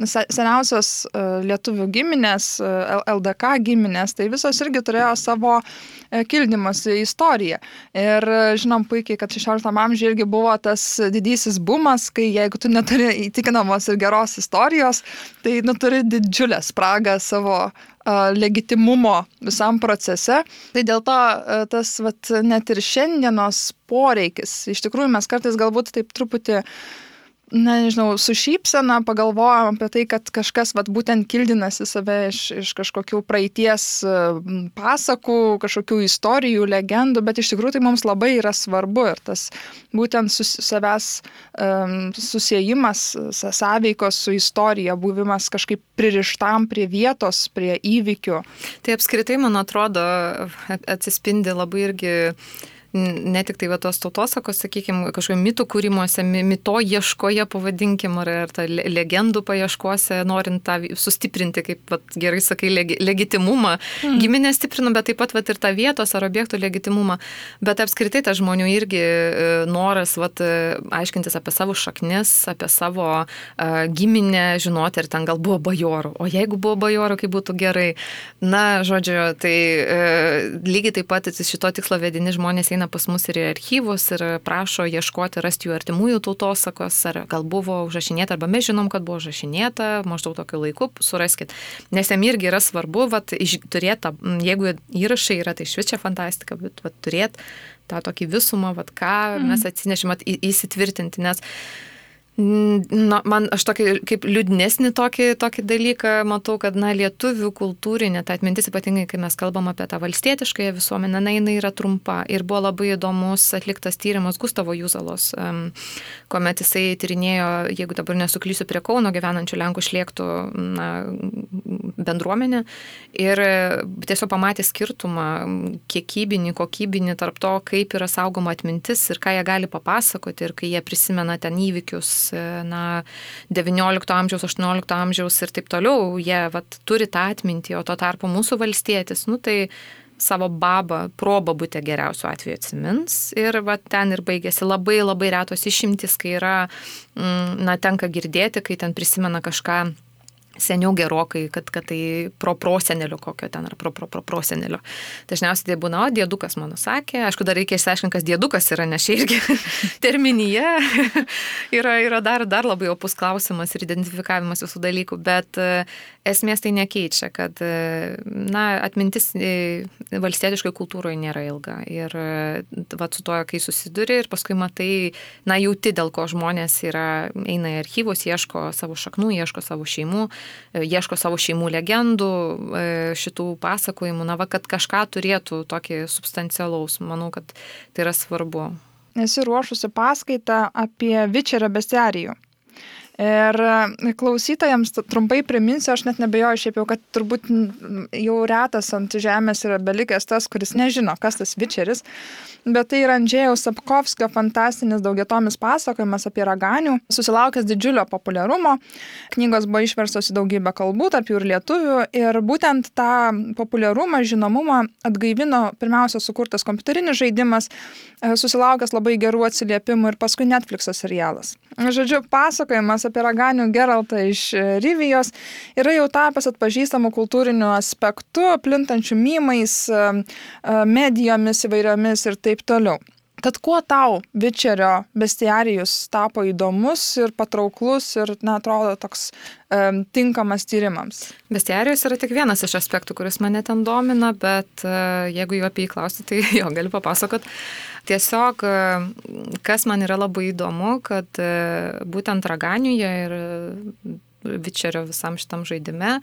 seniausios lietuvių giminės, LDK giminės, tai visos irgi turėjo savo kildymosi istoriją. Ir žinom puikiai, kad 16 amžiuje irgi buvo tas didysis bumas, kai jeigu tu neturi įtikinamos ir geros istorijos, tai nu, turi didžiulę spragą savo legitimumo visam procese. Tai dėl to tas vat, net ir šiandienos poreikis, iš tikrųjų mes kartais galbūt taip truputį na, nežinau, su šypsena pagalvojam apie tai, kad kažkas vat, būtent kildinasi save iš, iš kažkokių praeities pasakų, kažkokių istorijų, legendų, bet iš tikrųjų tai mums labai yra svarbu ir tas būtent sus, savęs um, susijimas, sąveikos su istorija, buvimas kažkaip pririštam prie vietos, prie įvykių. Tai apskritai, man atrodo, atsispindi labai irgi ne tik tai va tos tautosakos, sakykime, kažkokio mitų kūrimuose, mito ieškoje, pavadinkim, ar, ar ta legendų paieškose, norint tą sustiprinti, kaip vat, gerai sakai, leg, legitimumą. Mm. Giminę stiprinu, bet taip pat vat, ir tą vietos ar objektų legitimumą. Bet apskritai ta žmonių irgi e, noras vat, e, aiškintis apie savo šaknis, apie savo uh, giminę, žinoti, ar ten gal buvo bajorų. O jeigu buvo bajorų, kaip būtų gerai. Na, žodžiu, tai uh, lygiai taip pat šito tikslo vedini žmonės eina pas mus ir į archyvus ir prašo ieškoti, rasti jų artimųjų tautosakos, ar gal buvo užrašinėta, arba mes žinom, kad buvo užrašinėta, maždaug tokiu laiku, suraskit. Nes jam irgi yra svarbu, vat, turėti, jeigu įrašai yra, tai šviečia fantastika, bet vat, turėti tą tokį visumą, vat, ką mm. mes atsinešim įsitvirtinti, nes Na, man aš tokį kaip liūdnesnį tokį, tokį dalyką matau, kad na, lietuvių kultūrinė, ta atmintis ypatingai, kai mes kalbam apie tą valstietiškąją visuomenę, na, jinai yra trumpa. Ir buvo labai įdomus atliktas tyrimas Gustavo Jūzalos, um, kuomet jisai tyrinėjo, jeigu dabar nesuklysiu, prie Kauno gyvenančių Lenkų šlėktų na, bendruomenę. Ir tiesiog pamatė skirtumą kiekybinį, kokybinį tarp to, kaip yra saugoma atmintis ir ką jie gali papasakoti ir kai jie prisimena ten įvykius na, 19 amžiaus, 18 amžiaus ir taip toliau, jie vat, turi tą atmintį, o tuo tarpu mūsų valstietis, nu tai savo babą, probabutę geriausiu atveju atsimins ir va, ten ir baigėsi. Labai labai retos išimtis, kai yra, mm, na, tenka girdėti, kai ten prisimena kažką seniau gerokai, kad, kad tai pro prosenelio kokio ten ar pro pro pro prosenelio. Dažniausiai tai būna, o dėdukas mano sakė, aišku, dar reikia išsiaiškinti, kas dėdukas yra, nes čia irgi terminija yra, yra dar, dar labai opus klausimas ir identifikavimas visų dalykų, bet e, esmės tai nekeičia, kad, e, na, atmintis e, valstietiškai kultūroje nėra ilga. Ir va, su to, kai susiduri ir paskui matai, na, jauti, dėl ko žmonės yra, eina į archyvus, ieško savo šaknų, ieško savo šeimų ieško savo šeimų legendų, e, šitų pasakojimų, na, va, kad kažką turėtų tokį substancialaus. Manau, kad tai yra svarbu. Esi ruošusi paskaitą apie Vičerio bestiarijų. Ir e, klausytojams trumpai priminsiu, aš net nebejoju šiaip jau, kad turbūt jau retas ant žemės yra belikęs tas, kuris nežino, kas tas Vičeris, bet tai yra Andžėjaus Sapkovskio fantastinis daugiatomis pasakojimas apie raganių, susilaukęs didžiulio populiarumo. Knygos buvo išverstos į daugybę kalbų, tarp jų ir lietuvių, ir būtent tą populiarumą, žinomumą atgaivino pirmiausia sukurtas kompiuterinis žaidimas, e, susilaukęs labai gerų atsiliepimų ir paskui Netflix'o serialas. Žodžiu, pasakojimas apie raganių Geraltą iš Rivijos yra jau tapęs atpažįstamų kultūrinių aspektų, plintančių mymais, e, e, medijomis įvairiomis ir taip toliau. Tad kuo tau Vičerio bestiarijus tapo įdomus ir patrauklus ir, na, atrodo, toks um, tinkamas tyrimams? Bestiarijus yra tik vienas iš aspektų, kuris mane ten domina, bet uh, jeigu jau apie jį klausti, tai jo, galiu papasakot. Tiesiog, uh, kas man yra labai įdomu, kad uh, būtent Raganiuje ir Vičerio visam šitam žaidime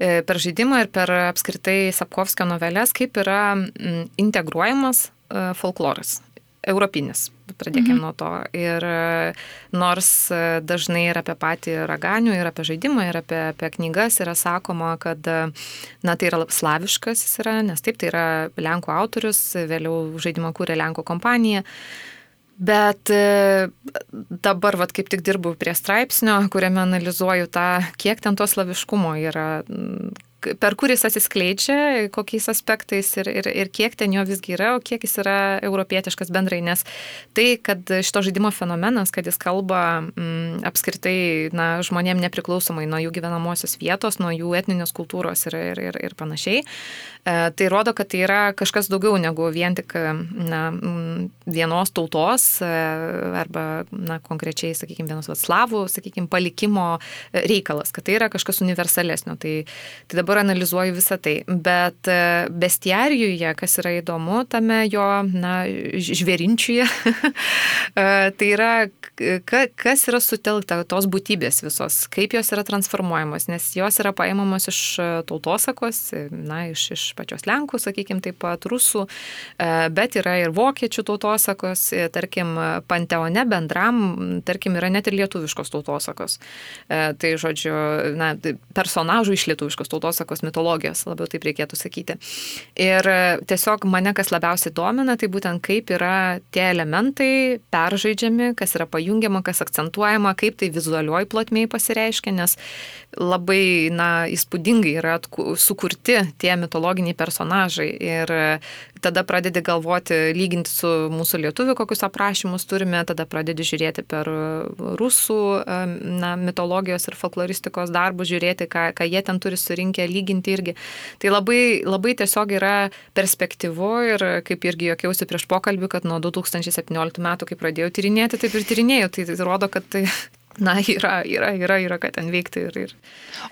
per žaidimą ir per apskritai Sapkovskio novelės, kaip yra integruojamas folkloras, europinis. Pradėkime mhm. nuo to. Ir e, nors e, dažnai ir apie patį raganių, ir apie žaidimą, ir apie, apie knygas yra sakoma, kad na, tai yra slaviškas jis yra, nes taip, tai yra Lenkų autorius, vėliau žaidimą kūrė Lenkų kompanija. Bet dabar, vat, kaip tik dirbu prie straipsnio, kuriame analizuoju tą, kiek ten to slaviškumo yra, per kuris atsiskleidžia, kokiais aspektais ir, ir, ir kiek ten jo visgi yra, o kiek jis yra europietiškas bendrai. Nes tai, kad šito žaidimo fenomenas, kad jis kalba m, mm, apskritai na, žmonėm nepriklausomai nuo jų gyvenamosios vietos, nuo jų etninės kultūros ir, ir, ir, ir panašiai, tai rodo, kad tai yra kažkas daugiau negu vien tik na, vienos tautos e, arba na, konkrečiai, sakykime, vienos atslavų, sakykime, palikimo reikalas, kad tai yra kažkas universalesnio. Tai, tai dabar analizuoju visą tai. Bet e, bestiarijuje, kas yra įdomu, tame jo, na, žvėrinčiuje, tai yra, kas yra sutelkta tos būtybės visos, kaip jos yra transformuojamos, nes jos yra paimamos iš tautosakos, na, iš, iš pačios Lenkų, sakykime, taip pat rusų, bet yra ir vokiečių tautosakos, tarkim, panteone bendram, tarkim, yra net ir lietuviškos tautosakos. Tai, žodžiu, na, personažų iš lietuviškos tautosakos mitologijos, labiau taip reikėtų sakyti. Ir e, tiesiog mane kas labiausiai domina, tai būtent kaip yra tie elementai peržaidžiami, kas yra pajungiama, kas akcentuojama, kaip tai vizualiuoji plotmiai pasireiškia, nes labai, na, įspūdingai yra sukurti tie mitologiniai personažai. Ir e, tada pradedi galvoti, lyginti su mūsų lietuvių, kokius aprašymus turime, tada pradedi žiūrėti per rusų na, mitologijos ir folkloristikos darbus, žiūrėti, ką, ką jie ten turi surinkę, lyginti irgi. Tai labai, labai tiesiog yra perspektyvu ir kaip irgi jokiausi prieš pokalbį, kad nuo 2017 metų, kai pradėjau tyrinėti, taip ir tyrinėjau. Tai, tai rodo, kad tai Na, yra, yra, yra, yra, ką ten veikti. Ir, ir...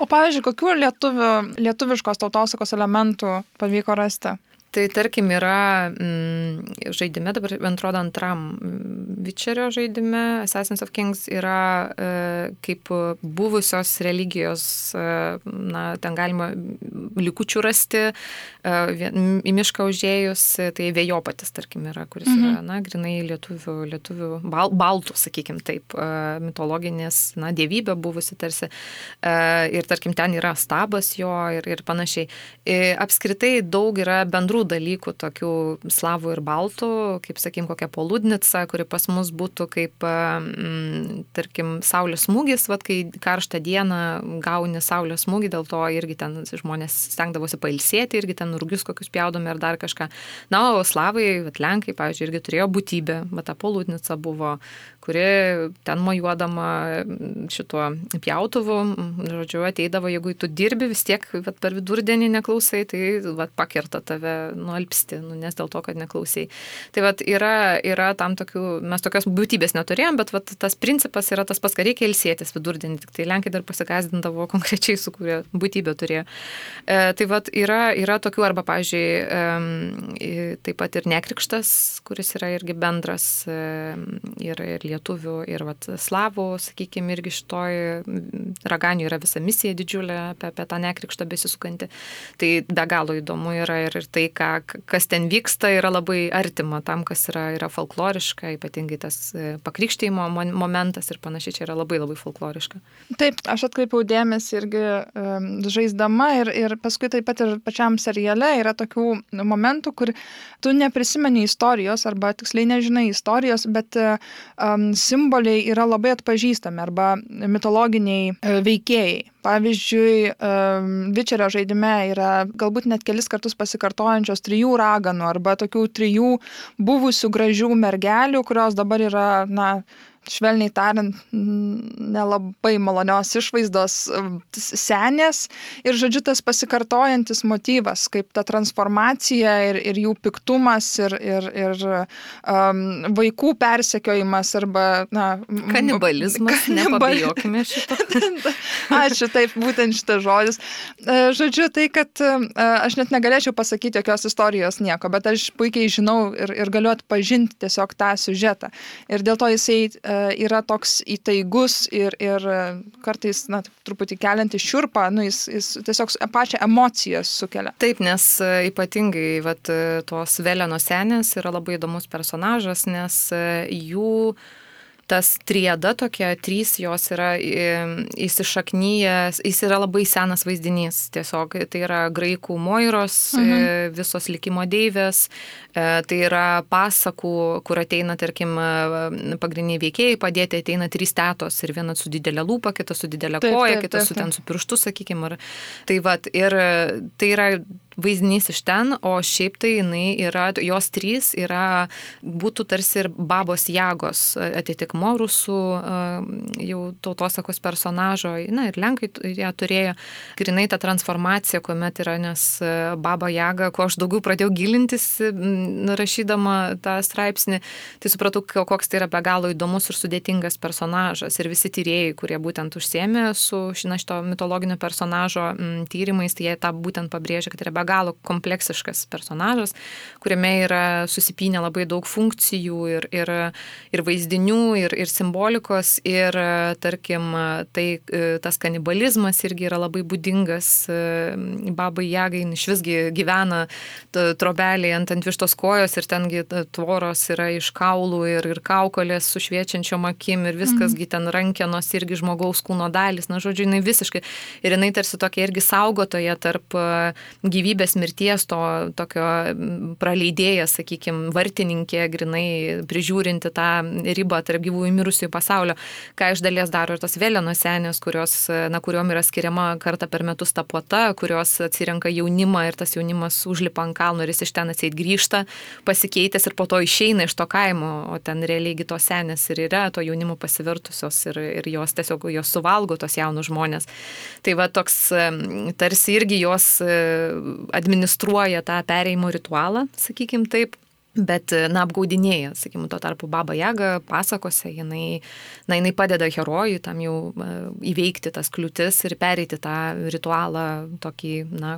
O pavyzdžiui, kokių lietuvių, lietuviškos tautosakos elementų pavyko rasti? Tai tarkim yra mm, žaidime, dabar atrodo antram Witcherio žaidime, Assassins of Kings yra e, kaip buvusios religijos, e, na, ten galima likučių rasti, e, į mišką užėjus, tai vėjopatis, tarkim, yra, kuris mhm. yra, na, grinai lietuvių, lietuvių bal, baltų, sakykim taip, e, mitologinės, na, dievybė buvusi tarsi. E, ir tarkim, ten yra stabas jo ir, ir panašiai. E, apskritai daug yra bendrų dalykų, tokių slavų ir baltų, kaip sakykim, kokia poludnica, kuri pas mus būtų kaip, mm, tarkim, saulės smūgis, vad kai karštą dieną gauni saulės smūgį, dėl to irgi ten žmonės stengdavosi pailsėti, irgi ten rugius kokius pjaudomi ar dar kažką. Na, o slavai, vat, lenkai, pavyzdžiui, irgi turėjo būtybę, bet ta poludnica buvo, kuri ten mojuodama šituo pjautuvu, žodžiu, ateidavo, jeigu tu dirbi vis tiek vat, per vidurdienį neklausai, tai vat, pakerta tave nualpsti, nu, nes dėl to, kad neklausiai. Tai vat, yra, yra tam tokių, mes tokios būtybės neturėjom, bet vat, tas principas yra tas pats, kad reikia ilsėtis vidurdienį, tik tai Lenkai dar pasikazdindavo konkrečiai, su kuria būtybė turėjo. E, tai vat, yra, yra tokių, arba, pavyzdžiui, e, taip pat ir nekrikštas, kuris yra irgi bendras e, ir, ir lietuvių, ir vat, slavų, sakykime, irgi šitoj raganių yra visa misija didžiulė apie, apie tą nekrikštą besisukanti. Tai be galo įdomu yra ir, ir tai, ką, kas ten vyksta, yra labai artima tam, kas yra, yra folkloriška, ypatingai tas e, pakrikštėjimo momentas ir panašiai čia yra labai labai folkloriška. Taip, aš atkreipiau dėmesį irgi um, žaisdama ir, ir paskui taip pat ir pačiam seriale yra tokių momentų, kur tu neprisimeni istorijos arba tiksliai nežinai istorijos, bet um, simboliai yra labai atpažįstami arba mitologiniai uh, veikėjai. Pavyzdžiui, Vičerio žaidime yra galbūt net kelis kartus pasikartojančios trijų raganų arba tokių trijų buvusių gražių mergelių, kurios dabar yra, na, švelniai tariant, nelabai malonios išvaizdos senės. Ir, žodžiu, tas pasikartojantis motyvas, kaip ta transformacija ir, ir jų piktumas ir, ir, ir um, vaikų persekiojimas arba, na, kanibalizmas. Nepabijokime šito. Ačiū, taip, būtent šitas žodis. E, žodžiu, tai, kad e, aš net negalėčiau pasakyti jokios istorijos nieko, bet aš puikiai žinau ir, ir galiu atpažinti tiesiog tą siužetą. Ir dėl to jisai e, yra toks įtaigus ir, ir kartais, na, truputį keliantis šiurpą, nu, jis, jis tiesiog pačią emociją sukelia. Taip, nes e, ypatingai vat, tos Veleno senės yra labai įdomus personažas, nes e, jų tas trieda tokia, trys jos yra įsišaknyjęs, jis yra labai senas vaizdinys. Tiesiog tai yra graikų moiros, e, mhm. visos likimo deivės, e, tai yra pasakų, kur ateina, tarkim, e, pagrindiniai veikėjai padėti, ateina trys tetos ir viena su didelė lūpa, kita su didelė koja, kita su ten su pirštu, sakykime. Tai, vat, ir tai yra vaizdinys iš ten, o šiaip tai jinai yra, jos trys yra, būtų tarsi ir babos jagos atitikmo rusų jau tautosakos personažo, na ir lenkai ją turėjo, grinai ta transformacija, kuomet yra, nes baba jaga, ko aš daugiau pradėjau gilintis, rašydama tą straipsnį, tai supratau, koks tai yra be galo įdomus ir sudėtingas personažas. Ir visi tyrėjai, kurie būtent užsėmė su šina, šito mitologinio personažo tyrimais, tai jie tą būtent pabrėžia, kad tai yra be galo kompleksiškas personažas, kuriame yra susipinę labai daug funkcijų ir, ir, ir vaizdinių, ir, ir simbolikos, ir tarkim, tai tas kanibalizmas irgi yra labai būdingas babai jagai, iš visgi gyvena trobelėje ant, ant vištos kojos ir tengi tvoros yra iš kaulų ir, ir kaukolės su šviečiančiom akim ir viskasgi mhm. ten rankenos irgi žmogaus kūno dalis, na žodžiu, jinai visiškai ir jinai tarsi tokia irgi saugotoja tarp gyvybės mirties, to tokio praleidėja, sakykime, vartininkė, grinai prižiūrinti tą ribą tarp gyvųjų mirusiųjų pasaulio, ką iš dalies daro ir tos vėliano senės, kurios, na, kuriuom yra skiriama kartą per metus ta puota, kurios atsirenka jaunimą ir tas jaunimas užlipa ant kalno ir jis iš ten atseit grįžta, pasikeitęs ir po to išeina iš to kaimo, o ten realiai tos senės ir yra to jaunimo pasivertusios ir, ir jos tiesiog jos suvalgo tos jaunus žmonės. Tai va toks tarsi irgi jos administruoja tą pereimo ritualą, sakykim taip bet, na, apgaudinėja, sakykim, tuo tarpu Baba Jaga pasakose, jinai, na, jinai padeda herojui tam jau e, įveikti tas kliūtis ir pereiti tą ritualą, tokį, na,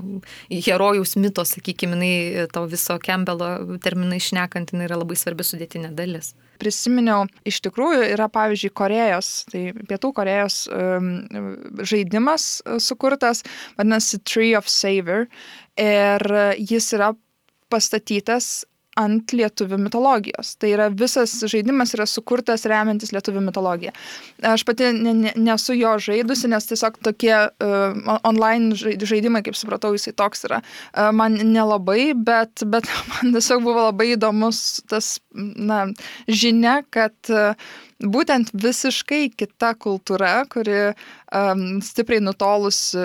herojaus mito, sakykim, jinai to viso Campbello terminai šnekant, jinai yra labai svarbi sudėtinė dalis. Prisiminiau, iš tikrųjų yra, pavyzdžiui, Korejos, tai Pietų Korejos um, žaidimas e, sukurtas, vadinasi Tree of Savor, ir jis yra pastatytas ant lietuvių mitologijos. Tai yra visas žaidimas yra sukurtas remiantis lietuvių mitologiją. Aš pati ne, ne, nesu jo žaidusi, nes tiesiog tokie uh, online žaidimai, kaip supratau, jisai toks yra, uh, man nelabai, bet, bet man tiesiog buvo labai įdomus tas, na, žinia, kad uh, būtent visiškai kita kultūra, kuri um, stipriai nutolusi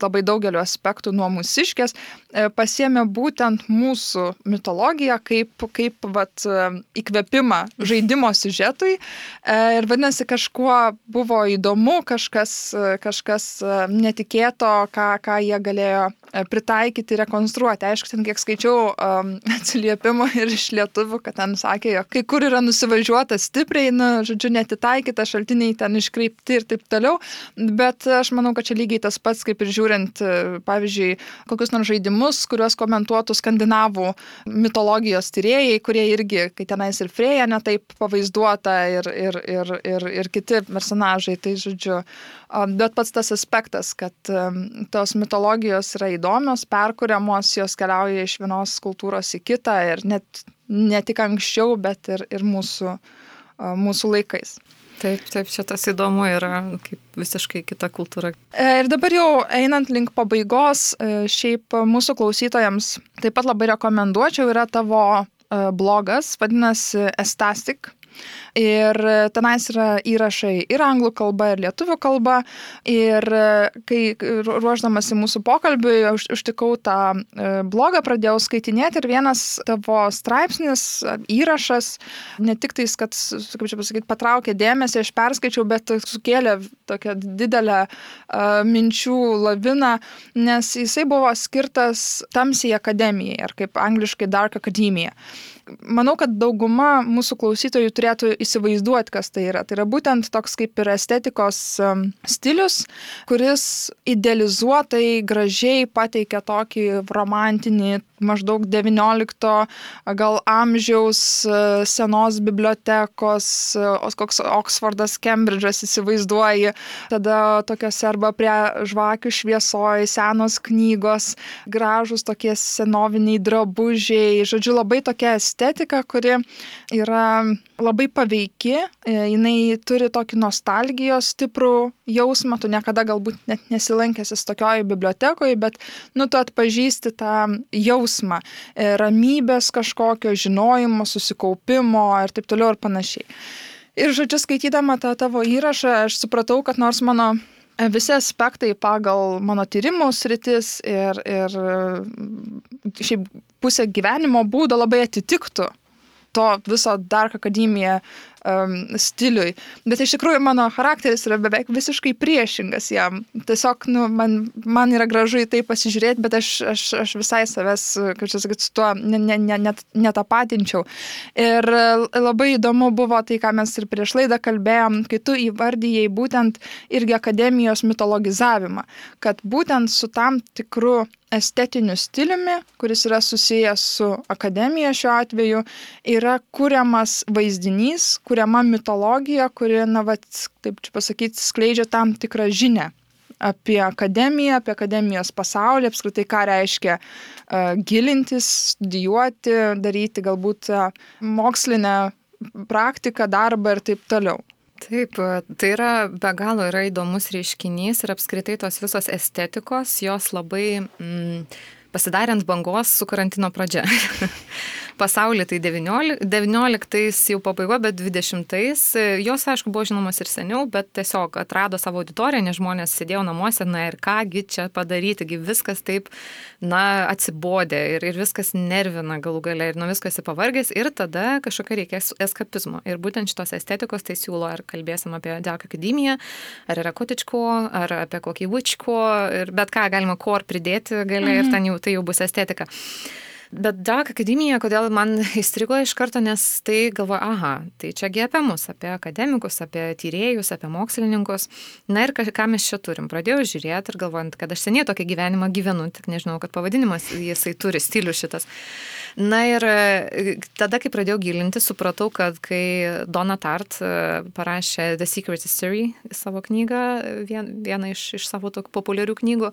labai daugeliu aspektų nuo mūsiškės, e, pasiemė būtent mūsų mitologiją kaip, kaip vat, įkvėpimą žaidimo siužetui. E, ir vadinasi, kažkuo buvo įdomu, kažkas, kažkas netikėto, ką, ką jie galėjo pritaikyti, rekonstruoti. Aišku, ten kiek skaičiau um, atsiliepimų ir iš lietuvių, kad ten sakė, jog kai kur yra nusivažiuota stipriai, na, žodžiu, netitaikyta, šaltiniai ten iškreipti ir taip toliau, bet aš manau, kad čia lygiai tas pats, kaip ir žiūrint, pavyzdžiui, kokius nors žaidimus, kuriuos komentuotų skandinavų mitologijos tyrėjai, kurie irgi, kai tenais ir Freja netaip pavaizduota ir, ir, ir, ir, ir kiti personažai, tai žodžiu, bet pats tas aspektas, kad tos mitologijos yra įdomios, perkuriamos, jos keliauja iš vienos kultūros į kitą ir net ne tik anksčiau, bet ir, ir mūsų, mūsų laikais. Taip, taip, čia tas įdomu yra kaip visiškai kita kultūra. E, ir dabar jau einant link pabaigos, e, šiaip mūsų klausytojams taip pat labai rekomenduočiau, yra tavo e, blogas, vadinasi Estastic Ir tenais yra įrašai ir anglų kalba, ir lietuvių kalba. Ir kai ruoždamasi mūsų pokalbiui, aš užtikau tą e, blogą, pradėjau skaitinėti ir vienas tavo straipsnis, įrašas, ne tik tais, kad, kaip čia pasakyti, patraukė dėmesį, aš perskaičiau, bet sukėlė tokią didelę uh, minčių laviną, nes jisai buvo skirtas tamsiai akademijai, ar kaip angliškai Dark Academia manau, kad dauguma mūsų klausytojų turėtų įsivaizduoti, kas tai yra. Tai yra būtent toks kaip ir estetikos stilius, kuris idealizuotai, gražiai pateikia tokį romantinį, maždaug XIX gal amžiaus e, senos bibliotekos, e, koks Oksfordas, Kembridžas įsivaizduoji, tada tokios arba prie žvakių šviesoje, senos knygos, gražus tokie senoviniai drabužiai, žodžiu, labai tokia estetika, kuri yra labai paveiki, e, jinai turi tokį nostalgijos stiprų jausmą, tu niekada galbūt net nesilankęsis tokioje bibliotekoje, bet nu tu atpažįsti tą jausmą, e, ramybės kažkokio žinojimo, susikaupimo ir taip toliau ir panašiai. Ir žodžiu, skaitydama tą tavo įrašą, aš supratau, kad nors mano visi aspektai pagal mano tyrimų sritis ir, ir šiaip pusė gyvenimo būdo labai atitiktų to viso Dark Academia um, stiliui. Bet iš tikrųjų mano charakteris yra beveik visiškai priešingas jam. Tiesiog nu, man, man yra gražu į tai pasižiūrėti, bet aš, aš, aš visai savęs, kaip čia sakyti, su tuo ne, ne, ne, net, netapatinčiau. Ir labai įdomu buvo tai, ką mes ir prieš laidą kalbėjom, kai tu įvardyjai būtent irgi akademijos mitologizavimą, kad būtent su tam tikru estetiniu stiliumi, kuris yra susijęs su akademija šiuo atveju, yra kuriamas vaizdinys, kuriama mitologija, kuri, na, va, taip čia pasakyti, skleidžia tam tikrą žinę apie akademiją, apie akademijos pasaulį, apskritai ką reiškia uh, gilintis, studijuoti, daryti galbūt uh, mokslinę praktiką, darbą ir taip toliau. Taip, tai yra be galo yra įdomus reiškinys ir apskritai tos visos estetikos, jos labai mm, pasidarė ant bangos su karantino pradžia. Pasaulį tai 19, 19 jau pabaigo, bet 20-ais jos, aišku, buvo žinomos ir seniau, bet tiesiog atrado savo auditoriją, nes žmonės sėdėjo namuose, na ir kągi čia padaryti, viskas taip, na, atsibodė ir, ir viskas nervina galų gale ir nuo viskas įpavargęs ir tada kažkokia reikia eskapizmo. Ir būtent šitos estetikos tai siūlo, ar kalbėsim apie Dark Academy, ar yra kotičko, ar apie kokį ir bet ką galima kor pridėti gali mhm. ir ten jau tai jau bus estetika. Bet Dark Akademija, kodėl man įstrigo iš karto, nes tai galvoju, aha, tai čiagi apie mus, apie akademikus, apie tyrėjus, apie mokslininkus. Na ir ką mes čia turim. Pradėjau žiūrėti ir galvojant, kad aš seniai tokį gyvenimą gyvenu, tik nežinau, kad pavadinimas jisai turi stilių šitas. Na ir e, tada, kai pradėjau gilinti, supratau, kad kai Donna Tart e, parašė The Secret History savo knygą, vien, vieną iš, iš savo tokių populiarių knygų,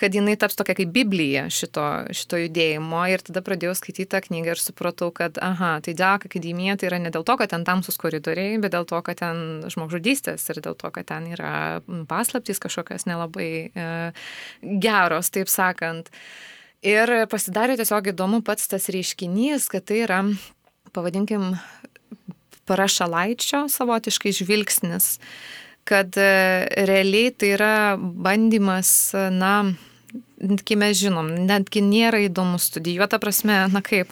kad jinai taps tokia kaip Biblija šito, šito judėjimo. Ir tada pradėjau skaityti tą knygą ir supratau, kad, aha, tai Dark Academia tai yra ne dėl to, kad ten tamsus koridoriai, bet dėl to, kad ten žmogžudystės ir dėl to, kad ten yra paslaptys kažkokios nelabai e, geros, taip sakant. Ir pasidarė tiesiog įdomu pats tas reiškinys, kad tai yra, pavadinkim, parašalaičio savotiškai žvilgsnis, kad e, realiai tai yra bandymas, na, kai mes žinom, netgi nėra įdomu studijuoti, prasme, na kaip,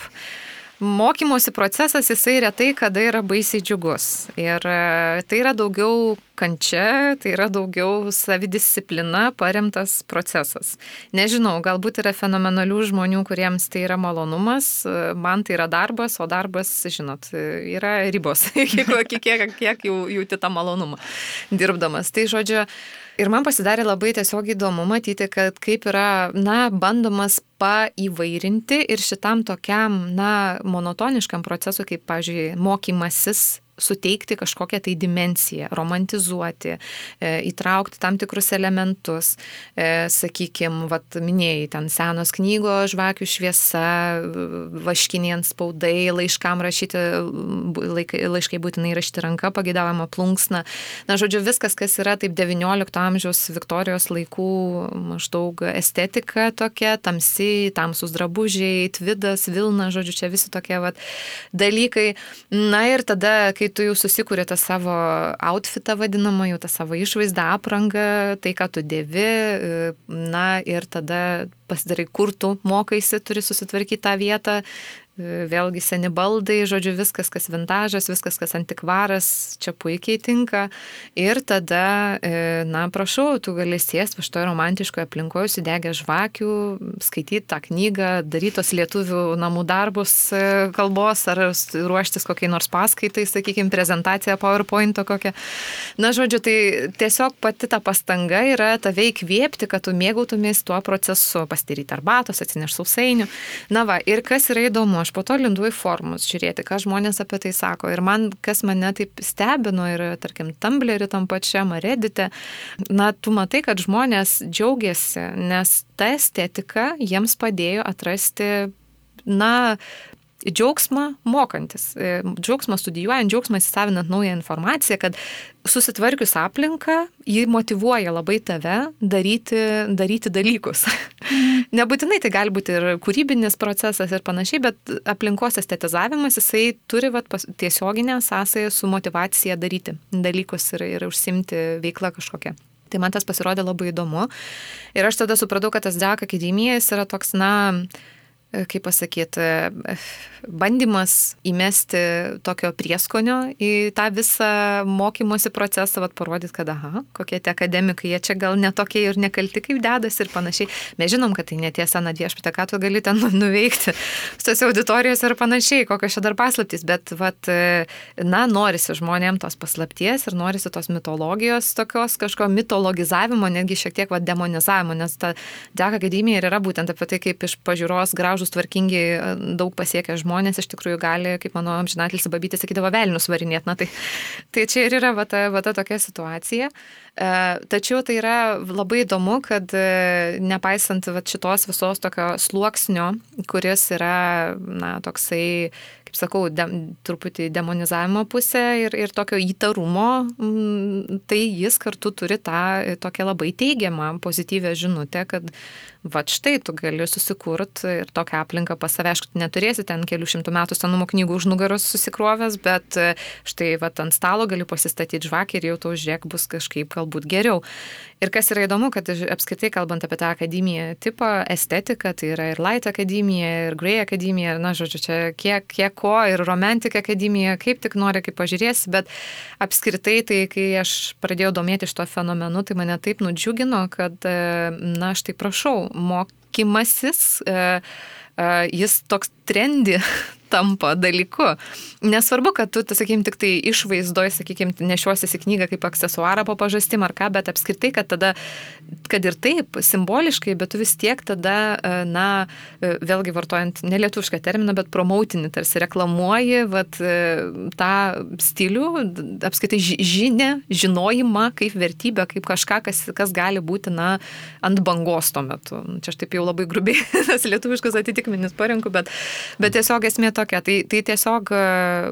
mokymosi procesas jisai retai kada yra baisiai džiugus. Ir e, tai yra daugiau kančia, tai yra daugiau savidisciplina paremtas procesas. Nežinau, galbūt yra fenomenalių žmonių, kuriems tai yra malonumas, e, man tai yra darbas, o darbas, žinot, yra ribos, kiek, kiek, kiek jau jauti tą malonumą dirbdamas. Tai žodžiu, Ir man pasidarė labai tiesiog įdomu matyti, kad kaip yra, na, bandomas paįvairinti ir šitam tokiam, na, monotoniškam procesui, kaip, pavyzdžiui, mokymasis suteikti kažkokią tai dimenciją, romantizuoti, e, įtraukti tam tikrus elementus, e, sakykime, vat, minėjai, ten senos knygos, žvakių šviesa, vaškiniai ant spaudai, laiškam rašyti, laiškai būtinai rašyti ranka, pagėdavama plunksna. Na, žodžiu, viskas, kas yra taip XIX amžiaus Viktorijos laikų maždaug estetika tokia, tamsi, tamsus drabužiai, tvidas, vilna, žodžiu, čia visi tokie vat, dalykai. Na ir tada, kai tu jau susikūrė tą savo outfitą vadinamą, jau tą savo išvaizdą, aprangą, tai ką tu dėvi, na ir tada pasidarai, kur tu mokaisi, turi susitvarkyti tą vietą, vėlgi seni baldai, žodžiu, viskas, kas vintažas, viskas, kas antikvaras, čia puikiai tinka. Ir tada, e, na, prašau, tu gali sėsti iš to romantiškoje aplinkoje, sudegę žvakių, skaityti tą knygą, daryti tos lietuvių namų darbus e, kalbos ar ruoštis kokiai nors paskaitai, sakykime, prezentaciją PowerPoint'o kokią. Na, žodžiu, tai tiesiog pati ta pastanga yra tave įkvėpti, kad tu mėgautumės tuo procesu, pastiryti arbatos, atsineš sausainių. Na va, ir kas yra įdomu, aš po to lindu į formus žiūrėti, ką žmonės apie tai sako. Ir man, kas mane taip stebino ir, tarkim, Tumblerį tam pačiam Reddite, na, tu matai, kad žmonės džiaugiasi, nes ta estetika jiems padėjo atrasti na, džiaugsmą mokantis, e, džiaugsmą studijuojant, džiaugsmą įsisavinant naują informaciją, kad susitvarkius aplinką, ji motivuoja labai tave daryti, daryti dalykus. Mhm. Nebūtinai tai gali būti ir kūrybinis procesas ir panašiai, bet aplinkos estetizavimas jisai turi vat, tiesioginę sąsąją su motivacija daryti dalykus ir, ir užsimti veiklą kažkokią. Tai man tas pasirodė labai įdomu. Ir aš tada supratau, kad tas Deka akademijas yra toks, na, kaip pasakyti, e, bandymas įmesti tokio prieskonio į tą visą mokymosi procesą, vat parodyti, kad, aha, kokie tie akademikai, jie čia gal netokie ir nekalti kaip dedas ir panašiai. Mes žinom, kad tai netiesa, na viešpatė, ką tu gali ten nuveikti, tose auditorijose ir panašiai, kokios čia dar paslaptys, bet, vat, e, na, norisi žmonėm tos paslapties ir norisi tos mitologijos, tokios kažko mitologizavimo, netgi šiek tiek, vat, demonizavimo, nes ta Deka akademija ir yra būtent apie tai, kaip iš pažiūros gražų gražus, tvarkingi, daug pasiekę žmonės iš tikrųjų gali, kaip mano amžinatelis babytė sakydavo, velnius varinėti. Na, tai, tai čia ir yra va ta, va ta tokia situacija. E, tačiau tai yra labai įdomu, kad e, nepaisant va, šitos visos tokio sluoksnio, kuris yra, na, toksai kaip sakau, de, truputį demonizavimo pusę ir, ir tokio įtarumo, tai jis kartu turi tą tokią labai teigiamą, pozityvę žinutę, kad va štai tu gali susikurt ir tokią aplinką pas save, aišku, neturėsi ten kelių šimtų metų senumo knygų už nugaros susikrovęs, bet e, štai va ant stalo gali pasistatyti žvakę ir jau tau žiūrėk bus kažkaip galbūt geriau. Ir kas yra įdomu, kad apskritai kalbant apie tą akademiją tipo estetiką, tai yra ir Light akademija, ir Grey akademija, na, žodžiu, čia kiek, kiek ko, ir Romantic akademija, kaip tik nori, kaip pažiūrėsi, bet apskritai tai, kai aš pradėjau domėti šito fenomenu, tai mane taip nudžiugino, kad, e, na, aš tai prašau, mokymasis, e, e, jis toks trendi tampa dalyku. Nesvarbu, kad tu, sakykim, tik tai išvaizdoj, sakykim, nešiuosiesi knygą kaip aksesuarą po pažastim ar ką, bet apskritai, kad tada, kad ir taip, simboliškai, bet tu vis tiek tada, e, na, e, vėlgi vartojant nelietuvišką terminą, bet promotinį, tarsi reklamuoji vat, e, tą stilių, apskritai žinę, žinojimą kaip vertybę, kaip kažką, kas, kas gali būti, na, ant bangos tuo metu. Čia aš taip jau labai grubiai tas lietuviškas atitikmenis parinku, bet, bet tiesiog esmė tokia. Tai, tai tiesiog, e,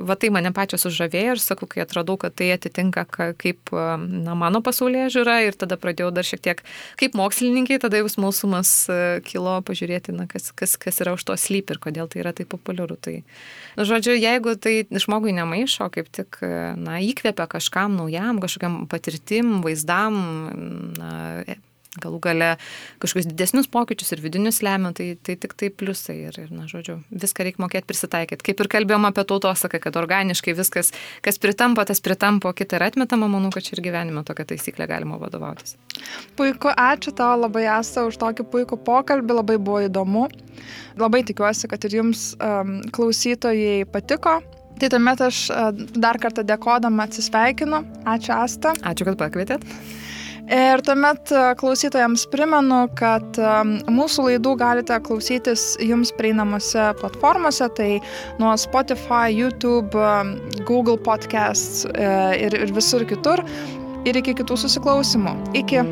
va tai mane pačios sužavėjo ir sakau, kai atradau, kad tai atitinka kaip e, na, mano pasaulyje žiūra ir tada pradėjau dar šiek tiek kaip mokslininkai, tada jau smalsumas e, kilo pažiūrėti, na, kas, kas, kas yra už to slyp ir kodėl tai yra taip populiaru. Tai, nu, žodžiu, jeigu tai žmogui nemaišo, kaip tik, na, įkvepia kažkam naujam, kažkokiam patirtim, vaizdam, na, galų gale kažkokius didesnius pokyčius ir vidinius lemia, tai, tai tik tai pliusai. Ir, ir na, žodžiu, viską reikia mokėti prisitaikyti. Kaip ir kalbėjom apie tautosaką, kad organiškai viskas, kas pritampa, tas pritampa, kita yra atmetama, manau, kad čia ir gyvenime tokia taisyklė galima vadovautis. Puiku, ačiū tau labai esą už tokį puikų pokalbį, labai buvo įdomu. Labai tikiuosi, kad ir jums um, klausytojai patiko. Tai tuomet aš uh, dar kartą dėkodama atsisveikinu. Ačiū Asta. Ačiū, kad pakvietėt. Ir tuomet e, klausytojams primenu, kad e, mūsų laidų galite klausytis jums prieinamose platformose, tai nuo Spotify, YouTube, e, Google Podcasts ir, ir visur kitur. Ir iki kitų susiklausimų. Iki.